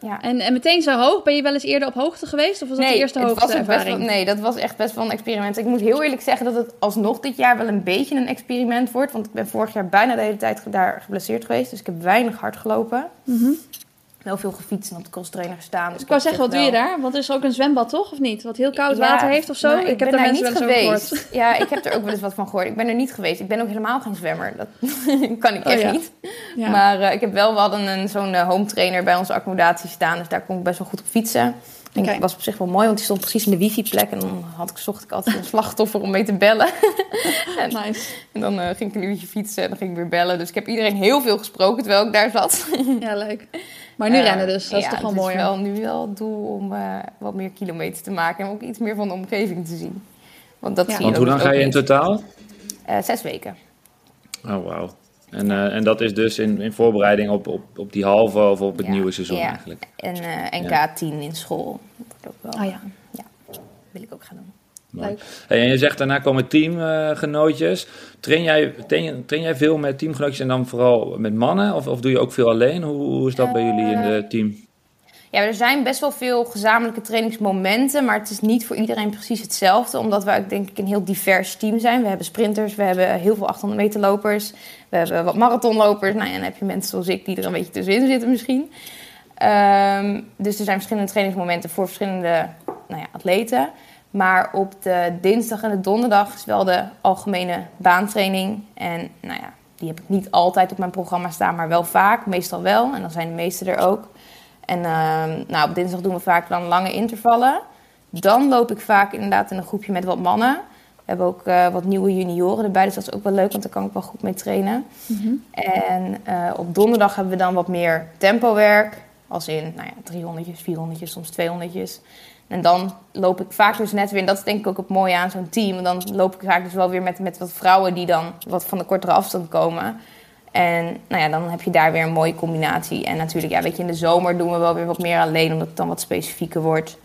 Ja. En, en meteen zo hoog? Ben je wel eens eerder op hoogte geweest? Of was dat de eerste het hoogste was ook best ervaring? wel, nee, dat was echt best wel een experiment. Ik moet heel eerlijk zeggen dat het alsnog dit jaar wel een beetje een experiment wordt. Want ik ben vorig jaar bijna de hele tijd daar geblesseerd geweest. Dus ik heb weinig hard gelopen. Wel veel gefietst en op de crosstrainer gestaan. Dus. Ik wou zeggen, wat doe je daar? Want er is ook een zwembad, toch? Of niet? Wat heel koud Ja, water heeft of zo? nou, ik, heb daar mensen niet wel geweest. gehoord. Ja, ik heb er ook wel eens wat van gehoord. Ik ben er niet geweest. Ik ben ook helemaal geen zwemmer. Dat kan ik Oh, echt ja. niet. Ja. Maar eh, ik heb wel, we hadden een, zo'n eh, home trainer bij onze accommodatie staan. Dus daar kon ik best wel goed op fietsen. En dat was op zich wel mooi, want die stond precies in de wifi-plek. En dan had ik, zocht ik altijd een slachtoffer om mee te bellen. en, Nice. en dan eh, ging ik een uurtje fietsen en dan ging ik weer bellen. Dus ik heb iedereen heel veel gesproken terwijl ik daar zat. Ja, leuk. Maar nu Eh, rennen dus, dat is toch wel het mooi. is wel nu wel het doel om eh, wat meer kilometers te maken en ook iets meer van de omgeving te zien. Want dat Ja. zie Want hoe lang ga je in totaal? Eh, zes weken. Oh, wauw. En, eh, en dat is dus in, in voorbereiding op, op, op die halve of op het Ja, nieuwe seizoen ja. eigenlijk. En eh, NK Ja. 10 in school. Dat wordt ook wel. Ah, ja. ja, wil ik ook gaan doen. Hey, en je zegt daarna komen teamgenootjes. train, jij, train, train jij veel met teamgenootjes en dan vooral met mannen? Of, of doe je ook veel alleen? Hoe, hoe is dat bij jullie in de team? Ja, er zijn best wel veel gezamenlijke trainingsmomenten, maar het is niet voor iedereen precies hetzelfde, omdat wij ook denk ik een heel divers team zijn. We hebben sprinters, we hebben heel veel 800 meter lopers, we hebben wat marathonlopers. Nou ja, en dan heb je mensen zoals ik die er een beetje tussenin zitten misschien. Ehm, dus er zijn verschillende trainingsmomenten voor verschillende nou ja, atleten. Maar op de dinsdag en de donderdag is wel de algemene baantraining. En nou ja, die heb ik niet altijd op mijn programma staan, maar wel vaak. Meestal wel. En dan zijn de meeste er ook. En ehm, nou, op dinsdag doen we vaak dan lange intervallen. Dan loop ik vaak inderdaad in een groepje met wat mannen. We hebben ook eh, wat nieuwe junioren erbij, dus dat is ook wel leuk, want daar kan ik wel goed mee trainen. En eh, op donderdag hebben we dan wat meer tempowerk. Als in nou ja, 300'tjes, 400'tjes, soms 200'tjes. En dan loop ik vaak dus net weer, en dat is denk ik ook het mooie aan zo'n team. Dan loop ik vaak dus wel weer met, met wat vrouwen die dan wat van de kortere afstand komen. En nou ja, dan heb je daar weer een mooie combinatie. En natuurlijk, ja, weet je, in de zomer doen we wel weer wat meer alleen, omdat het dan wat specifieker wordt.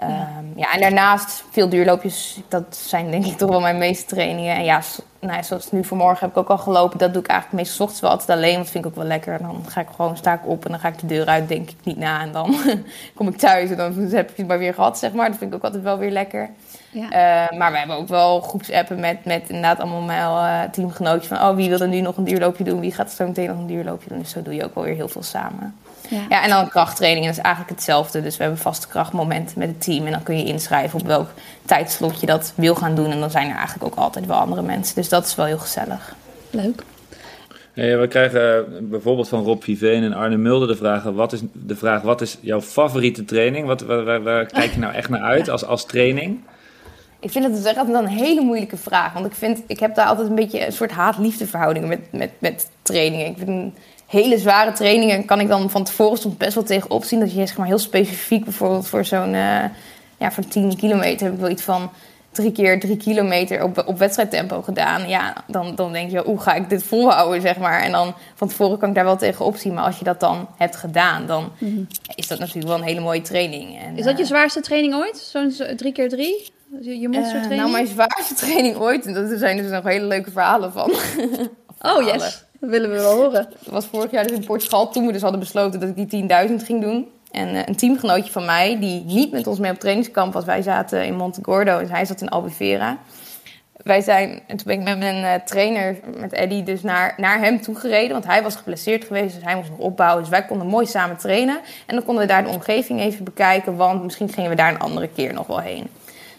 Ja. ja, en daarnaast veel duurloopjes. Dat zijn denk ik toch wel mijn meeste trainingen. En ja, nou ja, zoals nu vanmorgen heb ik ook al gelopen. Dat doe ik eigenlijk meestal 's ochtends wel altijd alleen. Want dat vind ik ook wel lekker. Dan ga ik gewoon, sta ik op en dan ga ik de deur uit, denk ik niet na. En dan kom ik thuis en dan heb ik het maar weer gehad, zeg maar. Dat vind ik ook altijd wel weer lekker. Ja. Eh, maar we hebben ook wel groepsappen met, met inderdaad allemaal mijn eh, teamgenootjes. Van, oh, wie wil er nu nog een duurloopje doen? Wie gaat er zo meteen nog een duurloopje doen? Dus zo doe je ook wel weer heel veel samen. Ja. Ja, en dan krachttrainingen is eigenlijk hetzelfde. Dus we hebben vaste krachtmomenten met het team. En dan kun je inschrijven op welk tijdslot je dat wil gaan doen. En dan zijn er eigenlijk ook altijd wel andere mensen. Dus dat is wel heel gezellig. Leuk. Hey, we krijgen eh, bijvoorbeeld van Rob Viveen en Arne Mulder de vraag: wat is, de vraag, wat is jouw favoriete training? Wat, waar, waar- waar kijk je nou echt naar uit als, als training? Ik vind het dus echt altijd een hele moeilijke vraag. Want ik, vind, ik heb daar altijd een beetje een soort haat-liefde verhouding met, met, met trainingen. Ik vind hele zware trainingen kan ik dan van tevoren soms best wel tegenop zien. Dat je zeg maar heel specifiek bijvoorbeeld voor zo'n eh, ja, voor 10 kilometer heb ik wel iets van drie keer drie kilometer op, op wedstrijdtempo gedaan. Ja, dan, dan denk je, hoe ga ik dit volhouden, zeg maar. En dan van tevoren kan ik daar wel tegenop zien. Maar als je dat dan hebt gedaan, dan is dat natuurlijk wel een hele mooie training. En, Is dat je eh, zwaarste training ooit? Zo'n zo- drie keer drie? Je monstertraining? eh, nou, mijn zwaarste training ooit. En daar zijn dus nog hele leuke verhalen van. Oh yes, dat willen we wel horen. Dat was vorig jaar dus in Portugal. Toen we dus hadden besloten dat ik die 10.000 ging doen. En eh, een teamgenootje van mij, die niet met ons mee op trainingskamp was. Wij zaten in Monte Gordo en hij zat in Albufeira. Wij zijn, en toen ben ik met mijn eh, trainer, met Eddie, dus naar, naar hem toe gereden. Want hij was geblesseerd geweest, dus hij moest nog opbouwen. Dus wij konden mooi samen trainen. En dan konden we daar de omgeving even bekijken. Want misschien gingen we daar een andere keer nog wel heen.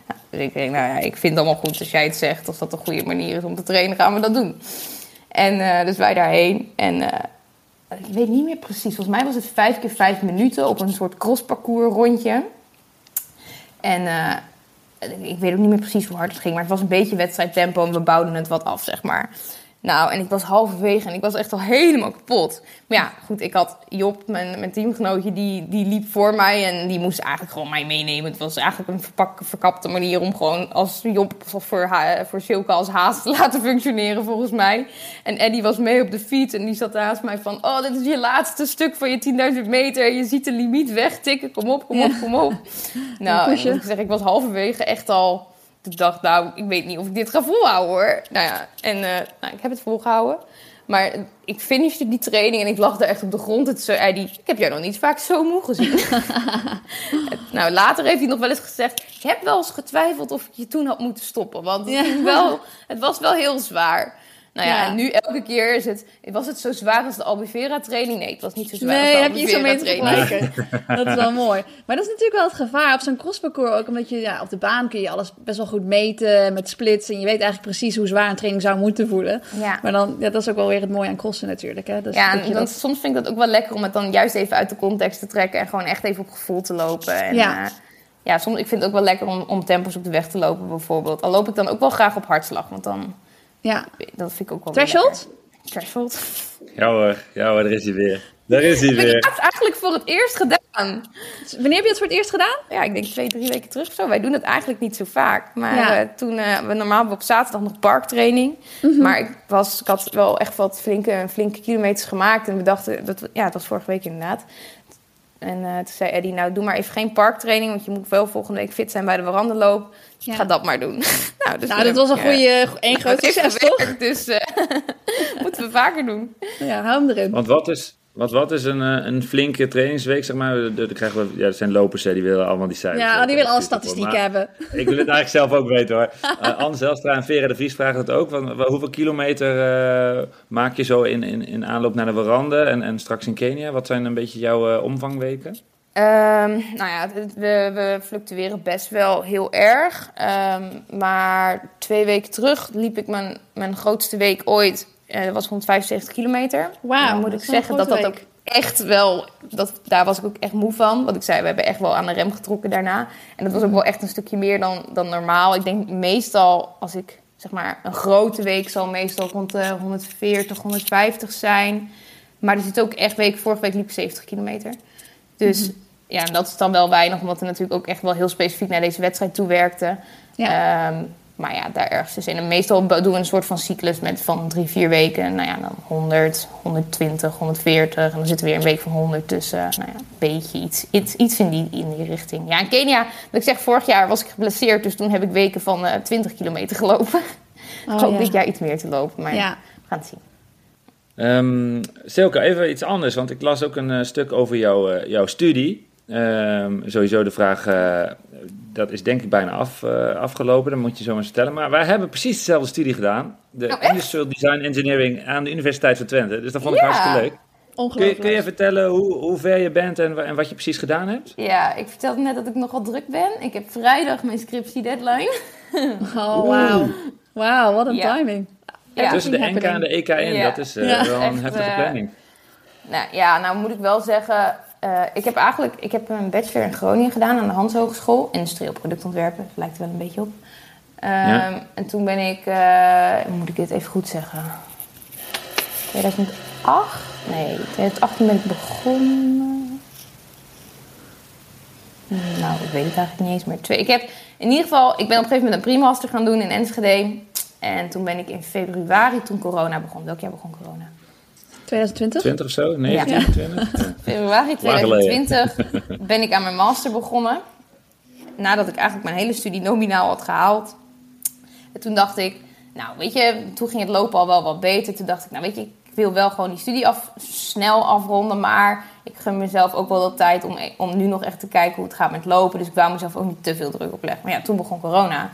Nou, dus ik denk, nou ja, ik vind het allemaal goed als jij het zegt. Als dat een goede manier is om te trainen, gaan we dat doen. En eh, dus wij daarheen. En eh, ik weet niet meer precies. Volgens mij was het vijf keer vijf minuten op een soort crossparcours rondje. En eh, ik weet ook niet meer precies hoe hard het ging. Maar het was een beetje wedstrijdtempo en we bouwden het wat af, zeg maar. Nou, en ik was halverwege en ik was echt al helemaal kapot. Maar ja, goed, ik had Job, mijn, mijn teamgenootje, die, die liep voor mij en die moest eigenlijk gewoon mij meenemen. Het was eigenlijk een verpak, verkapte manier om gewoon als Job voor, ha- voor Silke als haast te laten functioneren, volgens mij. En Eddie was mee op de fiets en die zat naast mij van, oh, dit is je laatste stuk van je 10.000 meter. Je ziet de limiet wegtikken, kom op, kom op, kom op. Nou, moet ik zeggen, ik was halverwege echt al... Ik dacht, nou, ik weet niet of ik dit ga volhouden hoor. Nou ja, en eh, nou, ik heb het volgehouden. Maar ik finishte die training en ik lag daar echt op de grond. Het zei hij, ik heb jou nog niet vaak zo moe gezien. nou, later heeft hij nog wel eens gezegd... Ik heb wel eens getwijfeld of ik je toen had moeten stoppen. Want het, Ja. wel, het was wel heel zwaar. Nou ja, Ja. en nu elke keer is het... Was het zo zwaar als de Albufeira training? Nee, het was niet zo zwaar Nee, als heb de je iets om mee te vergelijken. Dat is wel mooi. Maar dat is natuurlijk wel het gevaar op zo'n crossparcours ook. Omdat je ja, op de baan kun je alles best wel goed meten met splits. En je weet eigenlijk precies hoe zwaar een training zou moeten voelen. Ja. Maar dan, ja, dat is ook wel weer het mooie aan crossen natuurlijk. Hè? Dus Ja, en dan, dat- soms vind ik dat ook wel lekker om het dan juist even uit de context te trekken en gewoon echt even op gevoel te lopen. En, Ja. ja. ja, soms ik vind het ook wel lekker om, om tempos op de weg te lopen bijvoorbeeld. Al loop ik dan ook wel graag op hartslag, want dan ja. dat vind ik ook wel weer Threshold? lekker. Threshold. Ja hoor, ja hoor, daar is hij weer. Daar is hij Heb ik weer. het eigenlijk voor het eerst gedaan. Wanneer heb je het voor het eerst gedaan? Ja, ik denk twee, drie weken terug of zo. Wij doen het eigenlijk niet zo vaak. Maar Ja. eh, toen, eh, we normaal hebben we op zaterdag nog parktraining. Maar ik, was, ik had wel echt wat flinke, flinke kilometers gemaakt. En we dachten, dat, ja, het was vorige week inderdaad. En eh, toen zei Eddie, nou doe maar even geen parktraining. Want je moet wel volgende week fit zijn bij de verandenloop. Ja. Ga dat maar doen. nou, dus Nou, dat was een goede, één groot succes, toch? Dus eh, moeten we vaker doen. Ja, hou hem erin. Want wat is, want wat is een, eh, een flinke trainingsweek, zeg maar? Dan krijgen we, ja, dat zijn lopers, hè, die willen allemaal die cijfers. Ja, die willen alle statistieken hebben. Ik wil het eigenlijk zelf ook weten hoor. Uh, Anne Zelstra en Vera de Vries vragen het ook. Hoeveel kilometer eh, maak je zo in, in, in aanloop naar de Warande en, en straks in Kenia? Wat zijn een beetje jouw eh, omvangweken? Ehm, nou ja, we, we fluctueren best wel heel erg. Ehm, maar twee weken terug liep ik mijn, mijn grootste week ooit. Eh, dat was 175 kilometer. Wauw, Dan moet ik zeggen dat dat ook echt wel... Dat, daar was ik ook echt moe van. Want ik zei, we hebben echt wel aan de rem getrokken daarna. En dat was ook wel echt een stukje meer dan, dan normaal. Ik denk meestal als ik... Zeg maar, een grote week zal meestal rond de 140, 150 zijn. Maar er zit ook echt week... Vorige week liep ik 70 kilometer. Dus ja, en dat is dan wel weinig, omdat we natuurlijk ook echt wel heel specifiek naar deze wedstrijd toe werkten. Ja. Ehm, maar ja, daar ergens tussenin. En meestal doen we een soort van cyclus met van drie, vier weken. Nou ja, dan 100, 120, 140. En dan zitten we weer een week van 100 tussen. Nou ja, een beetje iets, iets, iets in, die, in die richting. Ja, in Kenia, wat ik zeg, vorig jaar was ik geblesseerd. Dus toen heb ik weken van eh 20 kilometer gelopen. ik Oh, hoop ja. dit jaar iets meer te lopen, maar Ja. we gaan het zien. Ehm Silke, even iets anders, want ik las ook een eh, stuk over jouw, eh, jouw studie. Ehm, sowieso de vraag, eh, dat is denk ik bijna af, eh, afgelopen, dat moet je zo maar stellen. Maar wij hebben precies dezelfde studie gedaan. De Oh? Industrial Design Engineering aan de Universiteit van Twente. Dus dat vond ik Ja. hartstikke leuk. Kun je, Ongelooflijk. kun je vertellen hoe, hoe ver je bent en, wa- en wat je precies gedaan hebt? Ja, ik vertelde net dat ik nogal druk ben. Ik heb vrijdag mijn scriptie deadline. Oh, wauw. Wauw, wat een Ja. timing. Ja. Tussen de NK en de EK in, Ja. dat is eh, Ja. wel een Echt, heftige planning. Nou ja, nou moet ik wel zeggen, eh, ik heb eigenlijk ik heb een bachelor in Groningen gedaan aan de Hans Hogeschool. Industrieel productontwerpen, lijkt er wel een beetje op. Ehm, Ja. En toen ben ik, hoe moet ik dit even goed zeggen? 2008? Nee, 2018 ben ik begonnen. Nou, ik weet het eigenlijk niet eens meer. Twee. Ik heb in ieder geval, ik ben op een gegeven moment een pre-master gaan doen in Enschede. En toen ben ik in februari, toen corona begon. Welk jaar begon corona? 2020? 20 of zo? 19, 20? Ja. februari Lang geleden. 2020 ben ik aan mijn master begonnen. Nadat ik eigenlijk mijn hele studie nominaal had gehaald. En toen dacht ik, nou weet je, toen ging het lopen al wel wat beter. Toen dacht ik, nou weet je, ik wil wel gewoon die studie af, snel afronden. Maar ik gun mezelf ook wel de tijd om, om nu nog echt te kijken hoe het gaat met lopen. Dus ik wou mezelf ook niet te veel druk opleggen. Maar ja, toen begon corona.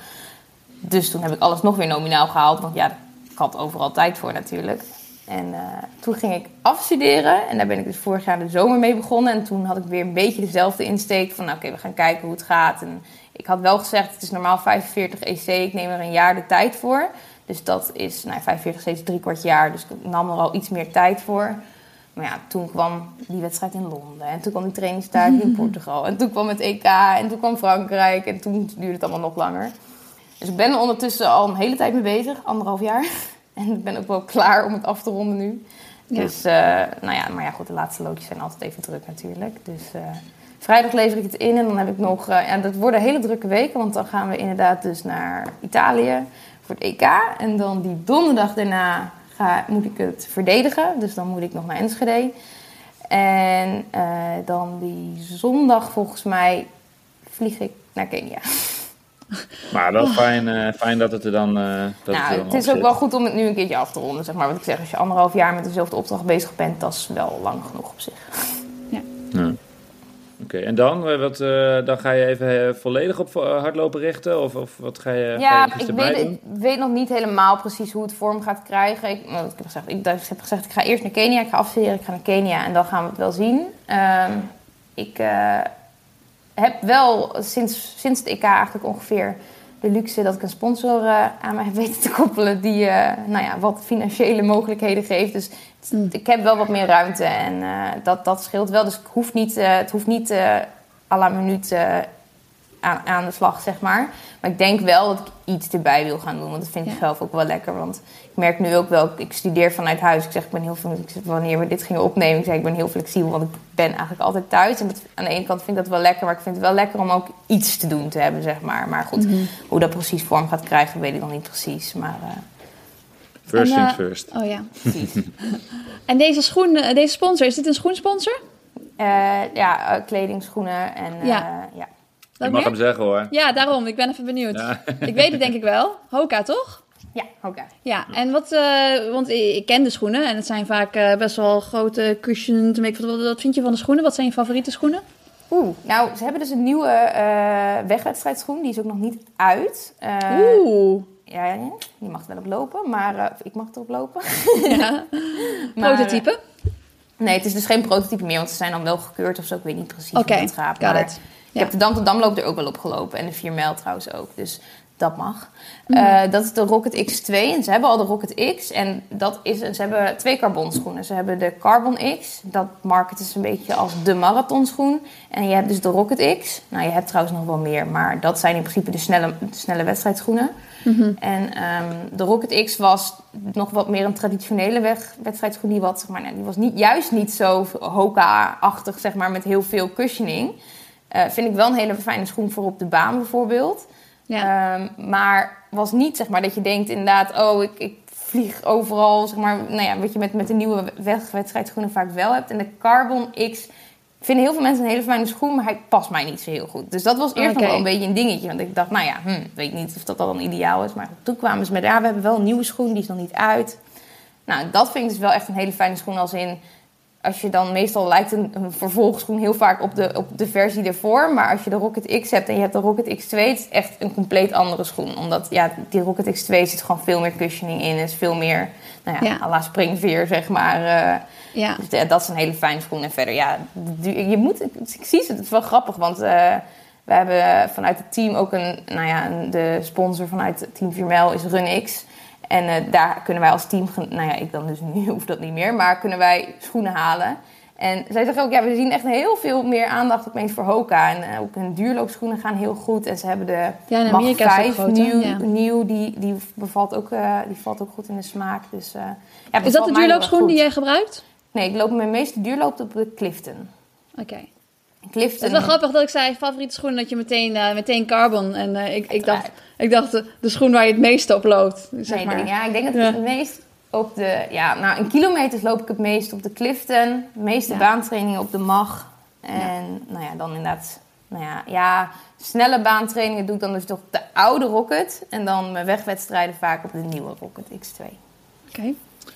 Dus toen heb ik alles nog weer nominaal gehaald. Want ja, ik had overal tijd voor natuurlijk. En eh, toen ging ik afstuderen. En daar ben ik dus vorig jaar de zomer mee begonnen. En toen had ik weer een beetje dezelfde insteek. Van nou, oké, we gaan kijken hoe het gaat. En ik had wel gezegd, het is normaal 45 EC. Ik neem er een jaar de tijd voor. Dus dat is, nou 45 steeds drie kwart jaar. Dus ik nam er al iets meer tijd voor. Maar ja, toen kwam die wedstrijd in Londen. En toen kwam die trainingstijd in Portugal. En toen kwam het EK. En toen kwam Frankrijk. En toen duurde het allemaal nog langer. Dus ik ben er ondertussen al een hele tijd mee bezig. Anderhalf jaar. En ik ben ook wel klaar om het af te ronden nu. Ja. Dus, eh, nou ja, maar ja, goed, de laatste loodjes zijn altijd even druk natuurlijk. Dus eh, vrijdag lever ik het in en dan heb ik nog... eh ja, dat worden hele drukke weken, want dan gaan we inderdaad dus naar Italië voor het EK. En dan die donderdag daarna ga, moet ik het verdedigen. Dus dan moet ik nog naar Enschede. En dan die zondag volgens mij vlieg ik naar Kenia. Maar wel fijn, eh, fijn dat het er dan, eh dat nou, er dan het is op ook wel goed om het nu een keertje af te ronden, zeg maar. Wat ik zeg, als je anderhalf jaar met dezelfde opdracht bezig bent, dat is wel lang genoeg op zich. Ja. Oké, en dan? Eh, Wat, eh, dan ga je even volledig op hardlopen richten? Of, of wat ga je, ga je Ja, ik weet, doen? ik weet nog niet helemaal precies hoe het vorm gaat krijgen. Ik, nou, ik, heb gezegd, ik, ik heb gezegd, ik ga eerst naar Kenia, ik ga afstuderen, ik ga naar Kenia en dan gaan we het wel zien. Ehm, ik eh, heb wel sinds, sinds het EK eigenlijk ongeveer de luxe dat ik een sponsor eh, aan mij heb weten te koppelen die eh, nou ja, wat financiële mogelijkheden geeft. Dus het- ik heb wel wat meer ruimte en eh, dat, dat scheelt wel. Dus ik hoef niet, het hoeft niet à la minuut aan, aan de slag, zeg maar. Maar ik denk wel dat ik iets erbij wil gaan doen. Want dat vind ik Ja. zelf ook wel lekker. Want merk nu ook wel, ik studeer vanuit huis. Ik zeg, ik ben heel ik zeg, wanneer we dit gingen opnemen, ik zeg, ik ben heel flexibel. Want ik ben eigenlijk altijd thuis. En dat, aan de ene kant vind ik dat wel lekker. Maar ik vind het wel lekker om ook iets te doen te hebben, zeg maar. Maar goed, hoe dat precies vorm gaat krijgen, weet ik nog niet precies. Maar eh, First En, things eh, first. Oh ja. precies. En deze schoen, eh, deze sponsor, is dit een schoensponsor? Eh, ja, kleding, schoenen en eh, Ja. ja. Je Welk mag hem zeggen hoor. Ja, daarom. Ik ben even benieuwd. Ja. Ik weet het denk ik wel. Hoka, toch? Ja, oké. Ja, en wat, eh, want ik, ken de schoenen en het zijn vaak eh, best wel grote cushions. Wat, vind je van de schoenen? Wat zijn je favoriete schoenen? Oeh, nou, ze hebben dus een nieuwe eh wegwedstrijdschoen. Die is ook nog niet uit. Eh, Oeh. Ja, ja, je mag er wel op lopen, maar ik mag erop lopen. Ja. Maar, Prototype? nee, het is dus geen prototype meer, want ze zijn dan wel gekeurd of zo. Ik weet niet precies Oké, hoe het gaat. got it. Ik Ja. heb de Dam tot Damloop er ook wel op gelopen. En de 4 mijl trouwens ook. Dus dat mag. Mhm. Eh, dat is de Rocket X2. En ze hebben al de Rocket X. En dat is, ze hebben twee carbonschoenen. Ze hebben de Carbon X. Dat marketen ze een beetje als de marathonschoen. En je hebt dus de Rocket X. Nou, je hebt trouwens nog wel meer. Maar dat zijn in principe de snelle, de snelle wedstrijdschoenen. Mhm. En ehm, de Rocket X was nog wat meer een traditionele weg, wedstrijdschoen. Die, wat, zeg maar, nou, die was niet, juist niet zo Hoka-achtig, zeg maar, met heel veel cushioning. Eh, vind ik wel een hele fijne schoen voor op de baan bijvoorbeeld. Ja. Ehm, maar was niet, zeg maar, dat je denkt inderdaad... oh, ik, ik vlieg overal, zeg maar... nou ja, wat je met, met de nieuwe wegwedstrijdschoenen vaak wel hebt. En de Carbon X vinden heel veel mensen een hele fijne schoen... maar hij past mij niet zo heel goed. Dus dat was eerst Oké. nog wel een beetje een dingetje. Want ik dacht, nou ja, hm, weet niet of dat dan ideaal is. Maar toen kwamen ze met, ja, we hebben wel een nieuwe schoen... die is nog niet uit. Nou, dat vind ik dus wel echt een hele fijne schoen als in als je dan meestal lijkt een, een vervolgschoen heel vaak op de, op de versie ervoor. Maar als je de Rocket X hebt en je hebt de Rocket X2, het is echt een compleet andere schoen. Omdat ja, die Rocket X2 zit gewoon veel meer cushioning in. is veel meer, nou ja, Ja. à la springveer, zeg maar. eh, ja. dus ja, dat is een hele fijne schoen. En verder, ja, je moet, ik zie het, het is wel grappig, want eh, we hebben vanuit het team ook een, nou ja, de sponsor vanuit Team 4 Mijl is RunX. En eh, daar kunnen wij als team, nou ja, ik dan dus nu hoef dat niet meer, maar kunnen wij schoenen halen. En zij zeggen ook, ja, we zien echt heel veel meer aandacht opeens voor Hoka. En eh, ook hun duurloopschoenen gaan heel goed. En ze hebben de Ja, dat 5 groot, hè? nieuw, Ja. nieuw die, die, bevalt ook, eh, die valt ook goed in de smaak. Dus, ja, Is dat de duurloopschoen die jij gebruikt? Nee, ik loop mijn meeste duurloop op de Clifton. Oké. Clifton. Het is wel grappig dat ik zei favoriete schoen dat je meteen, eh, meteen carbon. En eh, ik, ik dacht, ik dacht de, de schoen waar je het meeste op loopt. Zeg Nee, maar. nee, ja, ik denk dat Ja. ik het meest op de... Ja, nou, in kilometers loop ik het meest op de Clifton. De meeste Ja. baantrainingen op de MAG. En nou ja, dan inderdaad... Nou ja, ja, snelle baantrainingen doe ik dan dus toch op de oude Rocket. En dan mijn wegwedstrijden vaak op de nieuwe Rocket X2. Oké.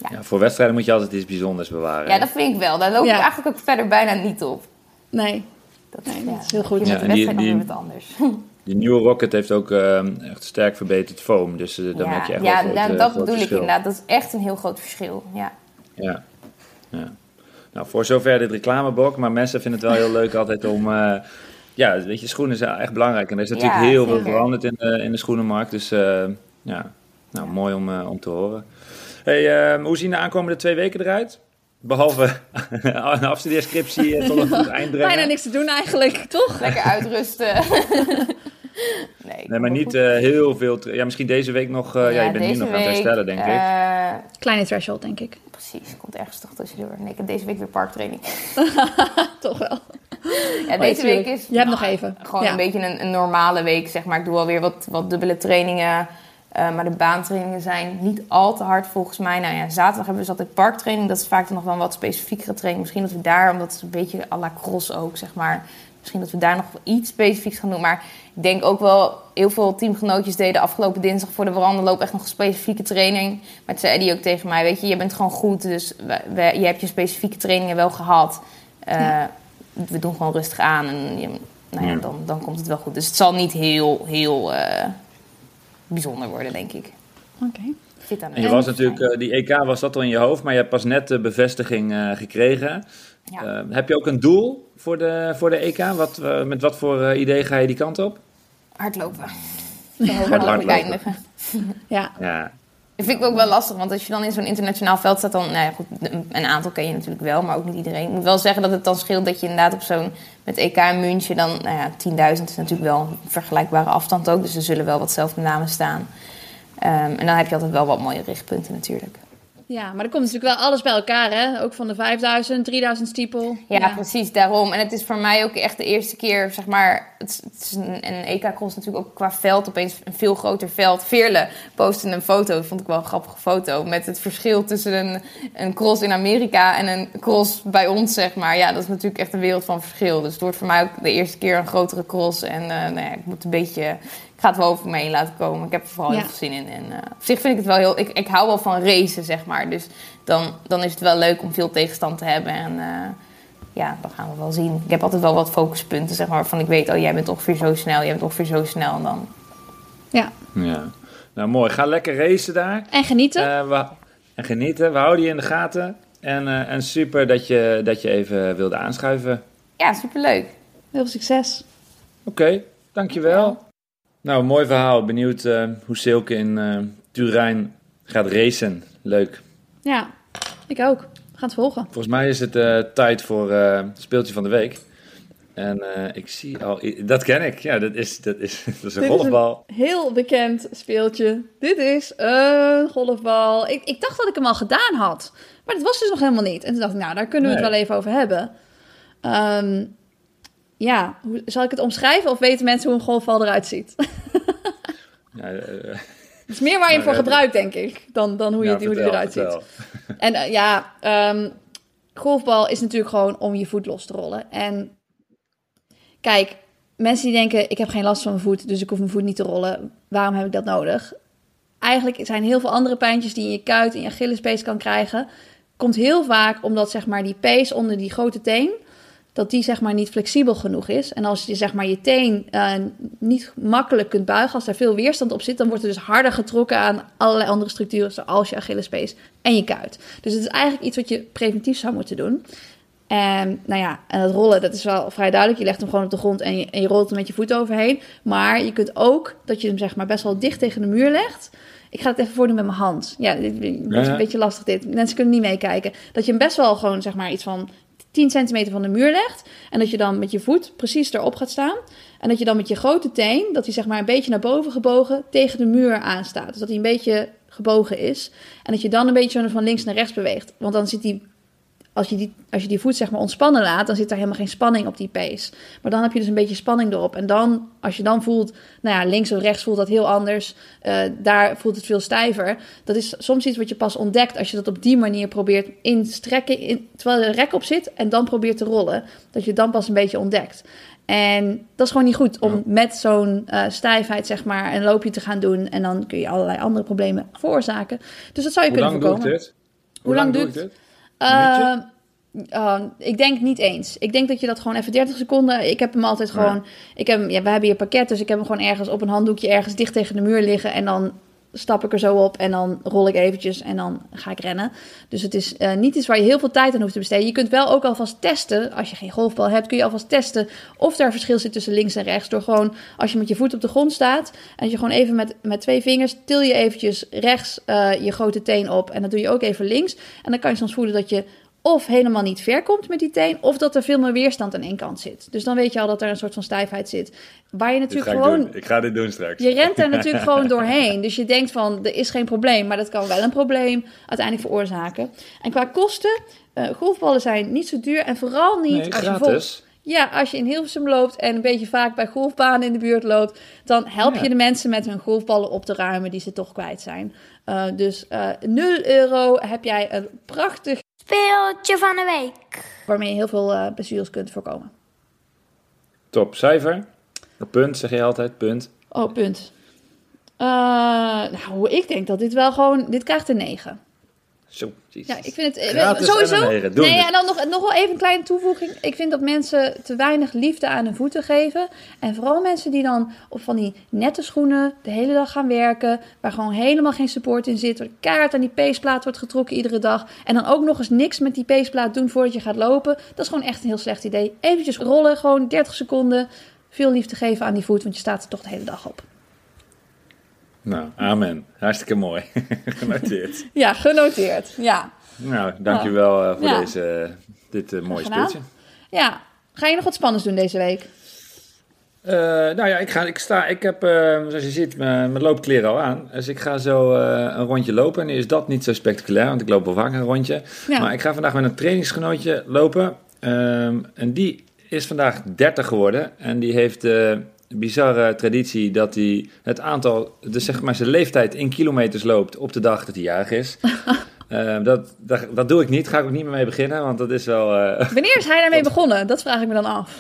Ja, voor wedstrijden moet je altijd iets bijzonders bewaren. Ja, dat vind ik wel. Daar loop Ja. ik eigenlijk ook verder bijna niet op. Nee. Dat, Nee, ja, dat is heel goed. Met Ja, de en die- wedstrijd dan die- weer wat anders. Die nieuwe Rocket heeft ook eh, echt sterk verbeterd foam. Dus eh, daar ja, merk je echt ja, groot, nou, eh, dat groot bedoel ik verschil. inderdaad. Dat is echt een heel groot verschil. Ja. Ja. ja. Nou, voor zover dit reclameblok. Maar mensen vinden het wel heel leuk altijd om... eh, ja, weet je, schoenen zijn echt belangrijk. En er is natuurlijk Ja, heel veel veranderd in de, in de schoenenmarkt. Dus eh, ja, nou, mooi om, om te horen. Hey, eh, hoe zien de aankomende twee weken eruit? Behalve een afstudeerscriptie eh, tot een goed eind brengen. Bijna niks te doen eigenlijk, toch? Lekker uitrusten. Nee, Nee, maar niet eh, heel veel. Ja, misschien deze week nog. eh, ja, je bent nu nog aan het herstellen, denk ik. ik. Kleine threshold, denk ik. precies, komt ergens toch tussendoor. Nee, ik heb deze week weer parktraining. Toch wel. Ja, deze week is Je hebt nog even. gewoon Ja. een beetje een, een normale week, zeg maar. Ik doe alweer wat, wat dubbele trainingen. Eh, maar de baantrainingen zijn niet al te hard volgens mij. Nou ja, zaterdag hebben we dus altijd parktraining. Dat is vaak dan nog wel een wat specifiekere training. Misschien dat we daar, omdat het een beetje à la cross ook, zeg maar. Misschien dat we daar nog wel iets specifieks gaan doen. Maar ik denk ook wel, heel veel teamgenootjes deden afgelopen dinsdag voor de veranderloop echt nog een specifieke training. Maar toen zei Eddie ook tegen mij, weet je, je bent gewoon goed. Dus we, we- je hebt je specifieke trainingen wel gehad. Eh, Ja. We doen gewoon rustig aan en je, nou ja, Ja. dan, dan komt het wel goed. Dus het zal niet heel, heel eh, bijzonder worden, denk ik. Oké. Zit aan de En je was natuurlijk, eh, die EK was dat al in je hoofd, maar je hebt pas net de bevestiging eh, gekregen. Ja. Eh, heb je ook een doel voor de, voor de EK? Wat, met wat voor idee ga je die kant op? hardlopen. Hardlopen. Ja. Ja, Dat vind ik ook wel lastig, want als je dan in zo'n internationaal veld staat, dan, nou ja, goed, een- aantal ken je natuurlijk wel, maar ook niet iedereen. Ik moet wel zeggen dat het dan scheelt dat je inderdaad op zo'n, met EK in München, dan, nou ja, 10.000 is natuurlijk wel een vergelijkbare afstand ook, dus er zullen wel watzelfde namen staan. Ehm, en dan heb je altijd wel wat mooie richtpunten natuurlijk. Ja, maar er komt natuurlijk wel alles bij elkaar, hè? Ook van de 5000, 3000 stiepel. Ja, precies, daarom. En het is voor mij ook echt de eerste keer, zeg maar... Het, is- het is een, een EK-cross natuurlijk ook qua veld opeens een veel groter veld. Veerle postte een foto, dat vond ik wel een grappige foto... met het verschil tussen een, een cross in Amerika en een cross bij ons, zeg maar. Ja, dat is natuurlijk echt een wereld van verschil. Dus het wordt voor mij ook de eerste keer een grotere cross. En eh, nou ja, ik moet een beetje... Ik ga het wel over me heen laten komen. Ik heb er vooral Ja. heel veel zin in. En eh, op zich vind ik het wel heel... Ik, ik hou wel van racen, zeg maar. Dus dan, dan is het wel leuk om veel tegenstand te hebben. En eh, ja, dan gaan we wel zien. Ik heb altijd wel wat focuspunten, zeg maar, waarvan ik weet... oh, jij bent ongeveer zo snel, jij bent ongeveer zo snel. En dan... Ja. ja. Nou, mooi. Ga lekker racen daar. En genieten. Eh, we, en genieten. We houden je in de gaten. En, eh, en super dat je, dat je even wilde aanschuiven. Ja, superleuk. Heel veel succes. Oké, dankjewel. Nou, mooi verhaal. Benieuwd eh, hoe Silke in eh, Turijn gaat racen. Leuk. Ja, ik ook. We gaan het volgen. Volgens mij is het eh, tijd voor speeltje van de week. En ik zie al... Dat ken ik. Ja, dat is, dat is, dat is een Dit is golfbal. een heel bekend speeltje. Dit is een golfbal. Ik, ik dacht dat ik hem al gedaan had. Maar dat was dus nog helemaal niet. En toen dacht ik, nou, daar kunnen we het wel even over hebben. Ehm, ja, hoe, zal ik het omschrijven of weten mensen hoe een golfbal eruit ziet? Ja, eh, Het is meer waar je hem Nou, voor ja, gebruikt, denk ik, dan, dan hoe, je, hoe die vertel, eruit ziet. En eh, ja, ehm, golfbal is natuurlijk gewoon om je voet los te rollen. En kijk, mensen die denken, ik heb geen last van mijn voet, dus ik hoef mijn voet niet te rollen. Waarom heb ik dat nodig? Eigenlijk zijn heel veel andere pijntjes die je in je kuit en je Achillespees kan krijgen. Komt heel vaak omdat zeg maar die pees onder die grote teen, dat die zeg maar niet flexibel genoeg is. En als je zeg maar je teen eh, niet makkelijk kunt buigen, als daar veel weerstand op zit, dan wordt er dus harder getrokken aan allerlei andere structuren, zoals je Achillespees en je kuit. Dus het is eigenlijk iets wat je preventief zou moeten doen. En nou ja, en het rollen, dat is wel vrij duidelijk. Je legt hem gewoon op de grond en je, en je rolt er met je voet overheen. Maar je kunt ook dat je hem zeg maar best wel dicht tegen de muur legt. Ik ga het even voordoen met mijn hand. Ja, dit is Ja, ja. een beetje lastig dit. Mensen kunnen niet meekijken. Dat je hem best wel gewoon zeg maar iets van 10 centimeter van de muur legt. En dat je dan met je voet precies erop gaat staan. En dat je dan met je grote teen, dat hij zeg maar een beetje naar boven gebogen tegen de muur aanstaat. Dus dat hij een beetje gebogen is. En dat je dan een beetje van links naar rechts beweegt. Want dan zit die als je, die, als je die voet zeg maar ontspannen laat, dan zit er helemaal geen spanning op die pees. Maar dan heb je dus een beetje spanning erop. En dan, als je dan voelt, nou ja, links of rechts voelt dat heel anders. eh, daar voelt het veel stijver. Dat is soms iets wat je pas ontdekt als je dat op die manier probeert in te strekken, in, terwijl er een rek op zit. En dan probeert te rollen. Dat je het dan pas een beetje ontdekt. En dat is gewoon niet goed om Ja. met zo'n eh, stijfheid, zeg maar, een loopje te gaan doen. En dan kun je allerlei andere problemen veroorzaken. Dus dat zou je Hoe lang kunnen doe ik voorkomen. dit? Hoe lang doe ik ik dit? Uh, uh, ik denk niet eens. Ik denk dat je dat gewoon even 30 seconden. Ik heb hem altijd Ja. gewoon. Ik heb, ja, we hebben hier pakket, dus ik heb hem gewoon ergens op een handdoekje ergens dicht tegen de muur liggen. En dan stap ik er zo op en dan rol ik eventjes en dan ga ik rennen. Dus het is eh, niet iets waar je heel veel tijd aan hoeft te besteden. Je kunt wel ook alvast testen, als je geen golfbal hebt, kun je alvast testen of er verschil zit tussen links en rechts. Door gewoon, als je met je voet op de grond staat en dat je gewoon even met, met twee vingers til je eventjes rechts eh, je grote teen op. En dan doe je ook even links. En dan kan je soms voelen dat je of helemaal niet ver komt met die teen, of dat er veel meer weerstand aan één kant zit. Dus dan weet je al dat er een soort van stijfheid zit. Waar je natuurlijk ik gewoon. Ik ga dit doen straks. je rent er natuurlijk gewoon doorheen. Dus je denkt van, er is geen probleem. Maar dat kan wel een probleem uiteindelijk veroorzaken. En qua kosten, eh, golfballen zijn niet zo duur. En vooral niet Nee, als je gratis. bijvoorbeeld- ja, als je in Hilversum loopt en een beetje vaak bij golfbanen in de buurt loopt, dan help Ja. je de mensen met hun golfballen op te ruimen die ze toch kwijt zijn. Eh, dus eh 0 euro heb jij een prachtig Speeltje van de week. waarmee je heel veel eh blessures kunt voorkomen. Top. Cijfer? Punt, zeg je altijd. Punt. Oh, punt. Eh, nou, ik denk dat dit wel gewoon, dit krijgt een 9. Zo, jezus. Ja, ik vind het eh, Gratis sowieso. en nee, en dan nog, nog wel even een kleine toevoeging. Ik vind dat mensen te weinig liefde aan hun voeten geven. En vooral mensen die dan op van die nette schoenen de hele dag gaan werken. Waar gewoon helemaal geen support in zit. Waar de kaart aan die peesplaat wordt getrokken iedere dag. En dan ook nog eens niks met die peesplaat doen voordat je gaat lopen. Dat is gewoon echt een heel slecht idee. Eventjes rollen, gewoon 30 seconden. Veel liefde geven aan die voet, want je staat er toch de hele dag op. Nou, amen. Hartstikke mooi. Genoteerd. Ja, genoteerd. Ja. nou, dankjewel eh, voor Ja. deze, dit eh, mooie speeltje. Ja. Ga je nog wat spannends doen deze week? Eh, nou ja, ik, ga, ik, sta, ik heb, eh, zoals je ziet, mijn mijn loopkleren al aan. Dus ik ga zo eh, een rondje lopen. Nu is dat niet zo spectaculair, want ik loop wel vaak een rondje. Ja. Maar ik ga vandaag met een trainingsgenootje lopen. Ehm, en die is vandaag 30 geworden. En die heeft bizarre traditie dat hij het aantal, dus zeg maar zijn leeftijd in kilometers loopt op de dag dat hij jarig is. Ehm, dat, dat, dat doe ik niet, ga ik ook niet meer mee beginnen, want dat is wel... eh, Wanneer is hij daarmee begonnen? Dat vraag ik me dan af.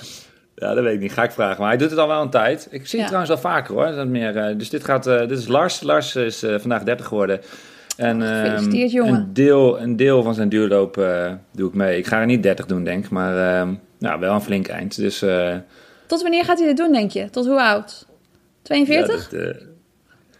Ja, dat weet ik niet. Ga ik vragen. Maar hij doet het al wel een tijd. Ik zie Ja. het trouwens wel vaker hoor. Dat meer, eh, dus dit, gaat, eh, dit is Lars. Lars is vandaag 30 geworden. En ehm, Gefeliciteerd, jongen. Een, deel, een deel van zijn duurloop doe ik mee. Ik ga er niet 30 doen, denk ik. Maar ehm, nou, wel een flink eind. Dus Tot wanneer gaat hij dit doen, denk je? Tot hoe oud? 42? Ja, dit, eh,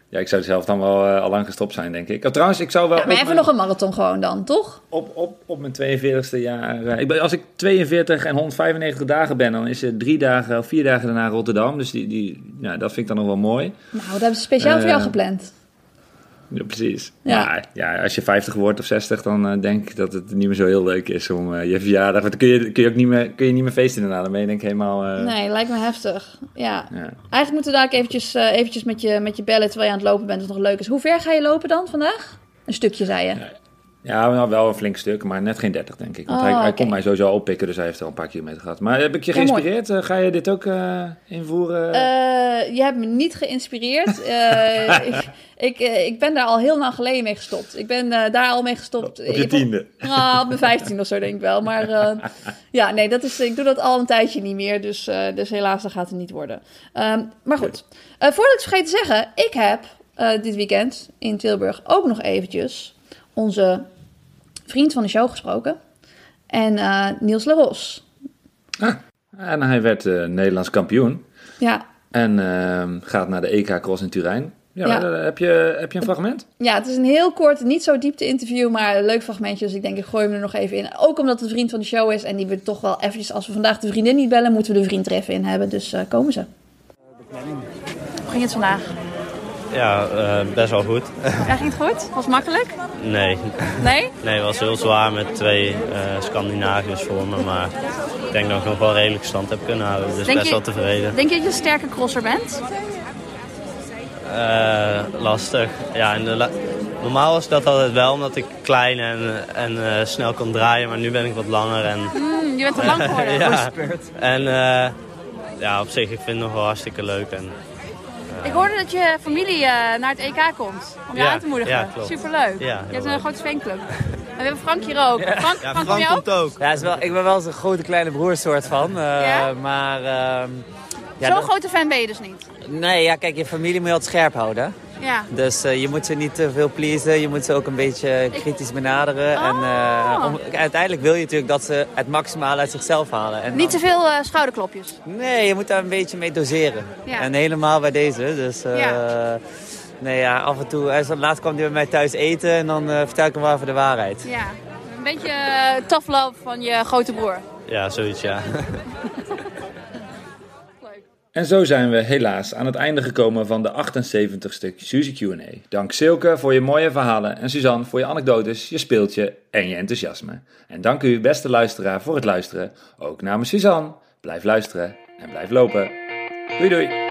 ja, ik zou zelf dan wel eh, al lang gestopt zijn, denk ik. Oh, trouwens, ik zou wel Ja, maar even mijn, nog een marathon gewoon dan, toch? op, op, op mijn 42e jaar... eh, ik ben, als ik 42 en 195 dagen ben, dan is het drie dagen of vier dagen daarna Rotterdam. Dus die, die, ja, dat vind ik dan nog wel mooi. Nou, dat hebben ze speciaal voor jou gepland. Ja, precies. Ja. Maar ja, als je 50 wordt of 60, dan eh, denk ik dat het niet meer zo heel leuk is om eh, je verjaardag. Want dan kun je, kun je ook niet meer, kun je niet meer feesten daarna. Dan ben je denk ik helemaal. eh, Nee, lijkt me heftig. Ja. ja. Eigenlijk moeten we daar ook eventjes, eventjes met, je, met je bellen terwijl je aan het lopen bent, wat nog leuk is. Hoe ver ga je lopen dan vandaag? Een stukje, zei je. ja, nou, wel een flink stuk, maar net geen 30, denk ik. Want Oh, hij, hij oké. kon mij sowieso oppikken, dus hij heeft al een paar kilometer gehad. Maar heb ik je Ja, geïnspireerd? Eh, ga je dit ook eh, invoeren? Eh, je hebt me niet geïnspireerd. Ik, ik, ik ben daar al heel lang geleden mee gestopt. Ik ben daar al mee gestopt. op je Ik- tiende. Ah, op mijn 15 of zo denk ik wel. Maar ja, nee, dat is, ik doe dat al een tijdje niet meer. Dus, dus helaas, dat gaat het niet worden. Ehm, maar goed, voordat ik het vergeet te zeggen, ik heb dit weekend in Tilburg ook nog eventjes onze vriend van de show gesproken. En eh, Niels Leros. En hij werd eh, Nederlands kampioen. Ja, En ehm, gaat naar de EK Cross in Turijn. Ja, Ja. eh, heb, je, heb je een fragment? Ja, het is een heel kort, niet zo diepte interview, maar een leuk fragmentje. Dus ik denk, ik gooi hem er nog even in. Ook omdat het een vriend van de show is. En die we toch wel eventjes, als we vandaag de vriendin niet bellen, moeten we de vriend er even in hebben. Dus eh, komen ze. Hoe ging het vandaag? Ja, eh, best wel goed. Ja, ging het goed? Was het makkelijk? Nee, Nee? nee het was heel zwaar met twee eh Scandinaviërs voor me. Maar ik denk dat ik nog wel redelijk stand heb kunnen houden. Dus Denk best je- wel tevreden. Denk je dat je een sterke crosser bent? Eh, lastig. Ja, in de la- Normaal was dat altijd wel, omdat ik klein en, en eh, snel kon draaien. Maar nu ben ik wat langer. En, je bent te lang geworden. ja, en eh, ja, op zich, ik vind het nog wel hartstikke leuk. En, Ik hoorde dat je familie eh, naar het EK komt. Om je Ja, aan te moedigen. ja, klopt. Superleuk. Ja, je hebt een grote fanclub. En we hebben Frank hier ook. Frank, ja, Frank, kom je ook? ook. Ja, is wel, ik ben wel zo'n grote kleine broer soort van. eh, Ja? Maar ehm, ja, Zo'n grote fan ben je dus niet. nee, ja, kijk, je familie moet je altijd scherp houden. Ja. Dus eh, je moet ze niet te veel pleasen. Je moet ze ook een beetje kritisch benaderen. En Oh. eh, om, uiteindelijk wil je natuurlijk dat ze het maximale uit zichzelf halen. En Niet dan- te veel eh, schouderklopjes. Nee, je moet daar een beetje mee doseren. Ja. En helemaal bij deze. Dus eh, Ja. nee, ja, af en toe. Laatst kwam hij bij mij thuis eten en dan eh, vertel ik hem wel even de waarheid. Ja. Een beetje tough love van je grote broer. Ja, zoiets ja. En zo zijn we helaas aan het einde gekomen van de 78ste Suzy Q&A. Dank Silke voor je mooie verhalen en Suzanne voor je anekdotes, je speeltje en je enthousiasme. En dank u, beste luisteraar, voor het luisteren. Ook namens Suzanne. Blijf luisteren en blijf lopen. Doei doei!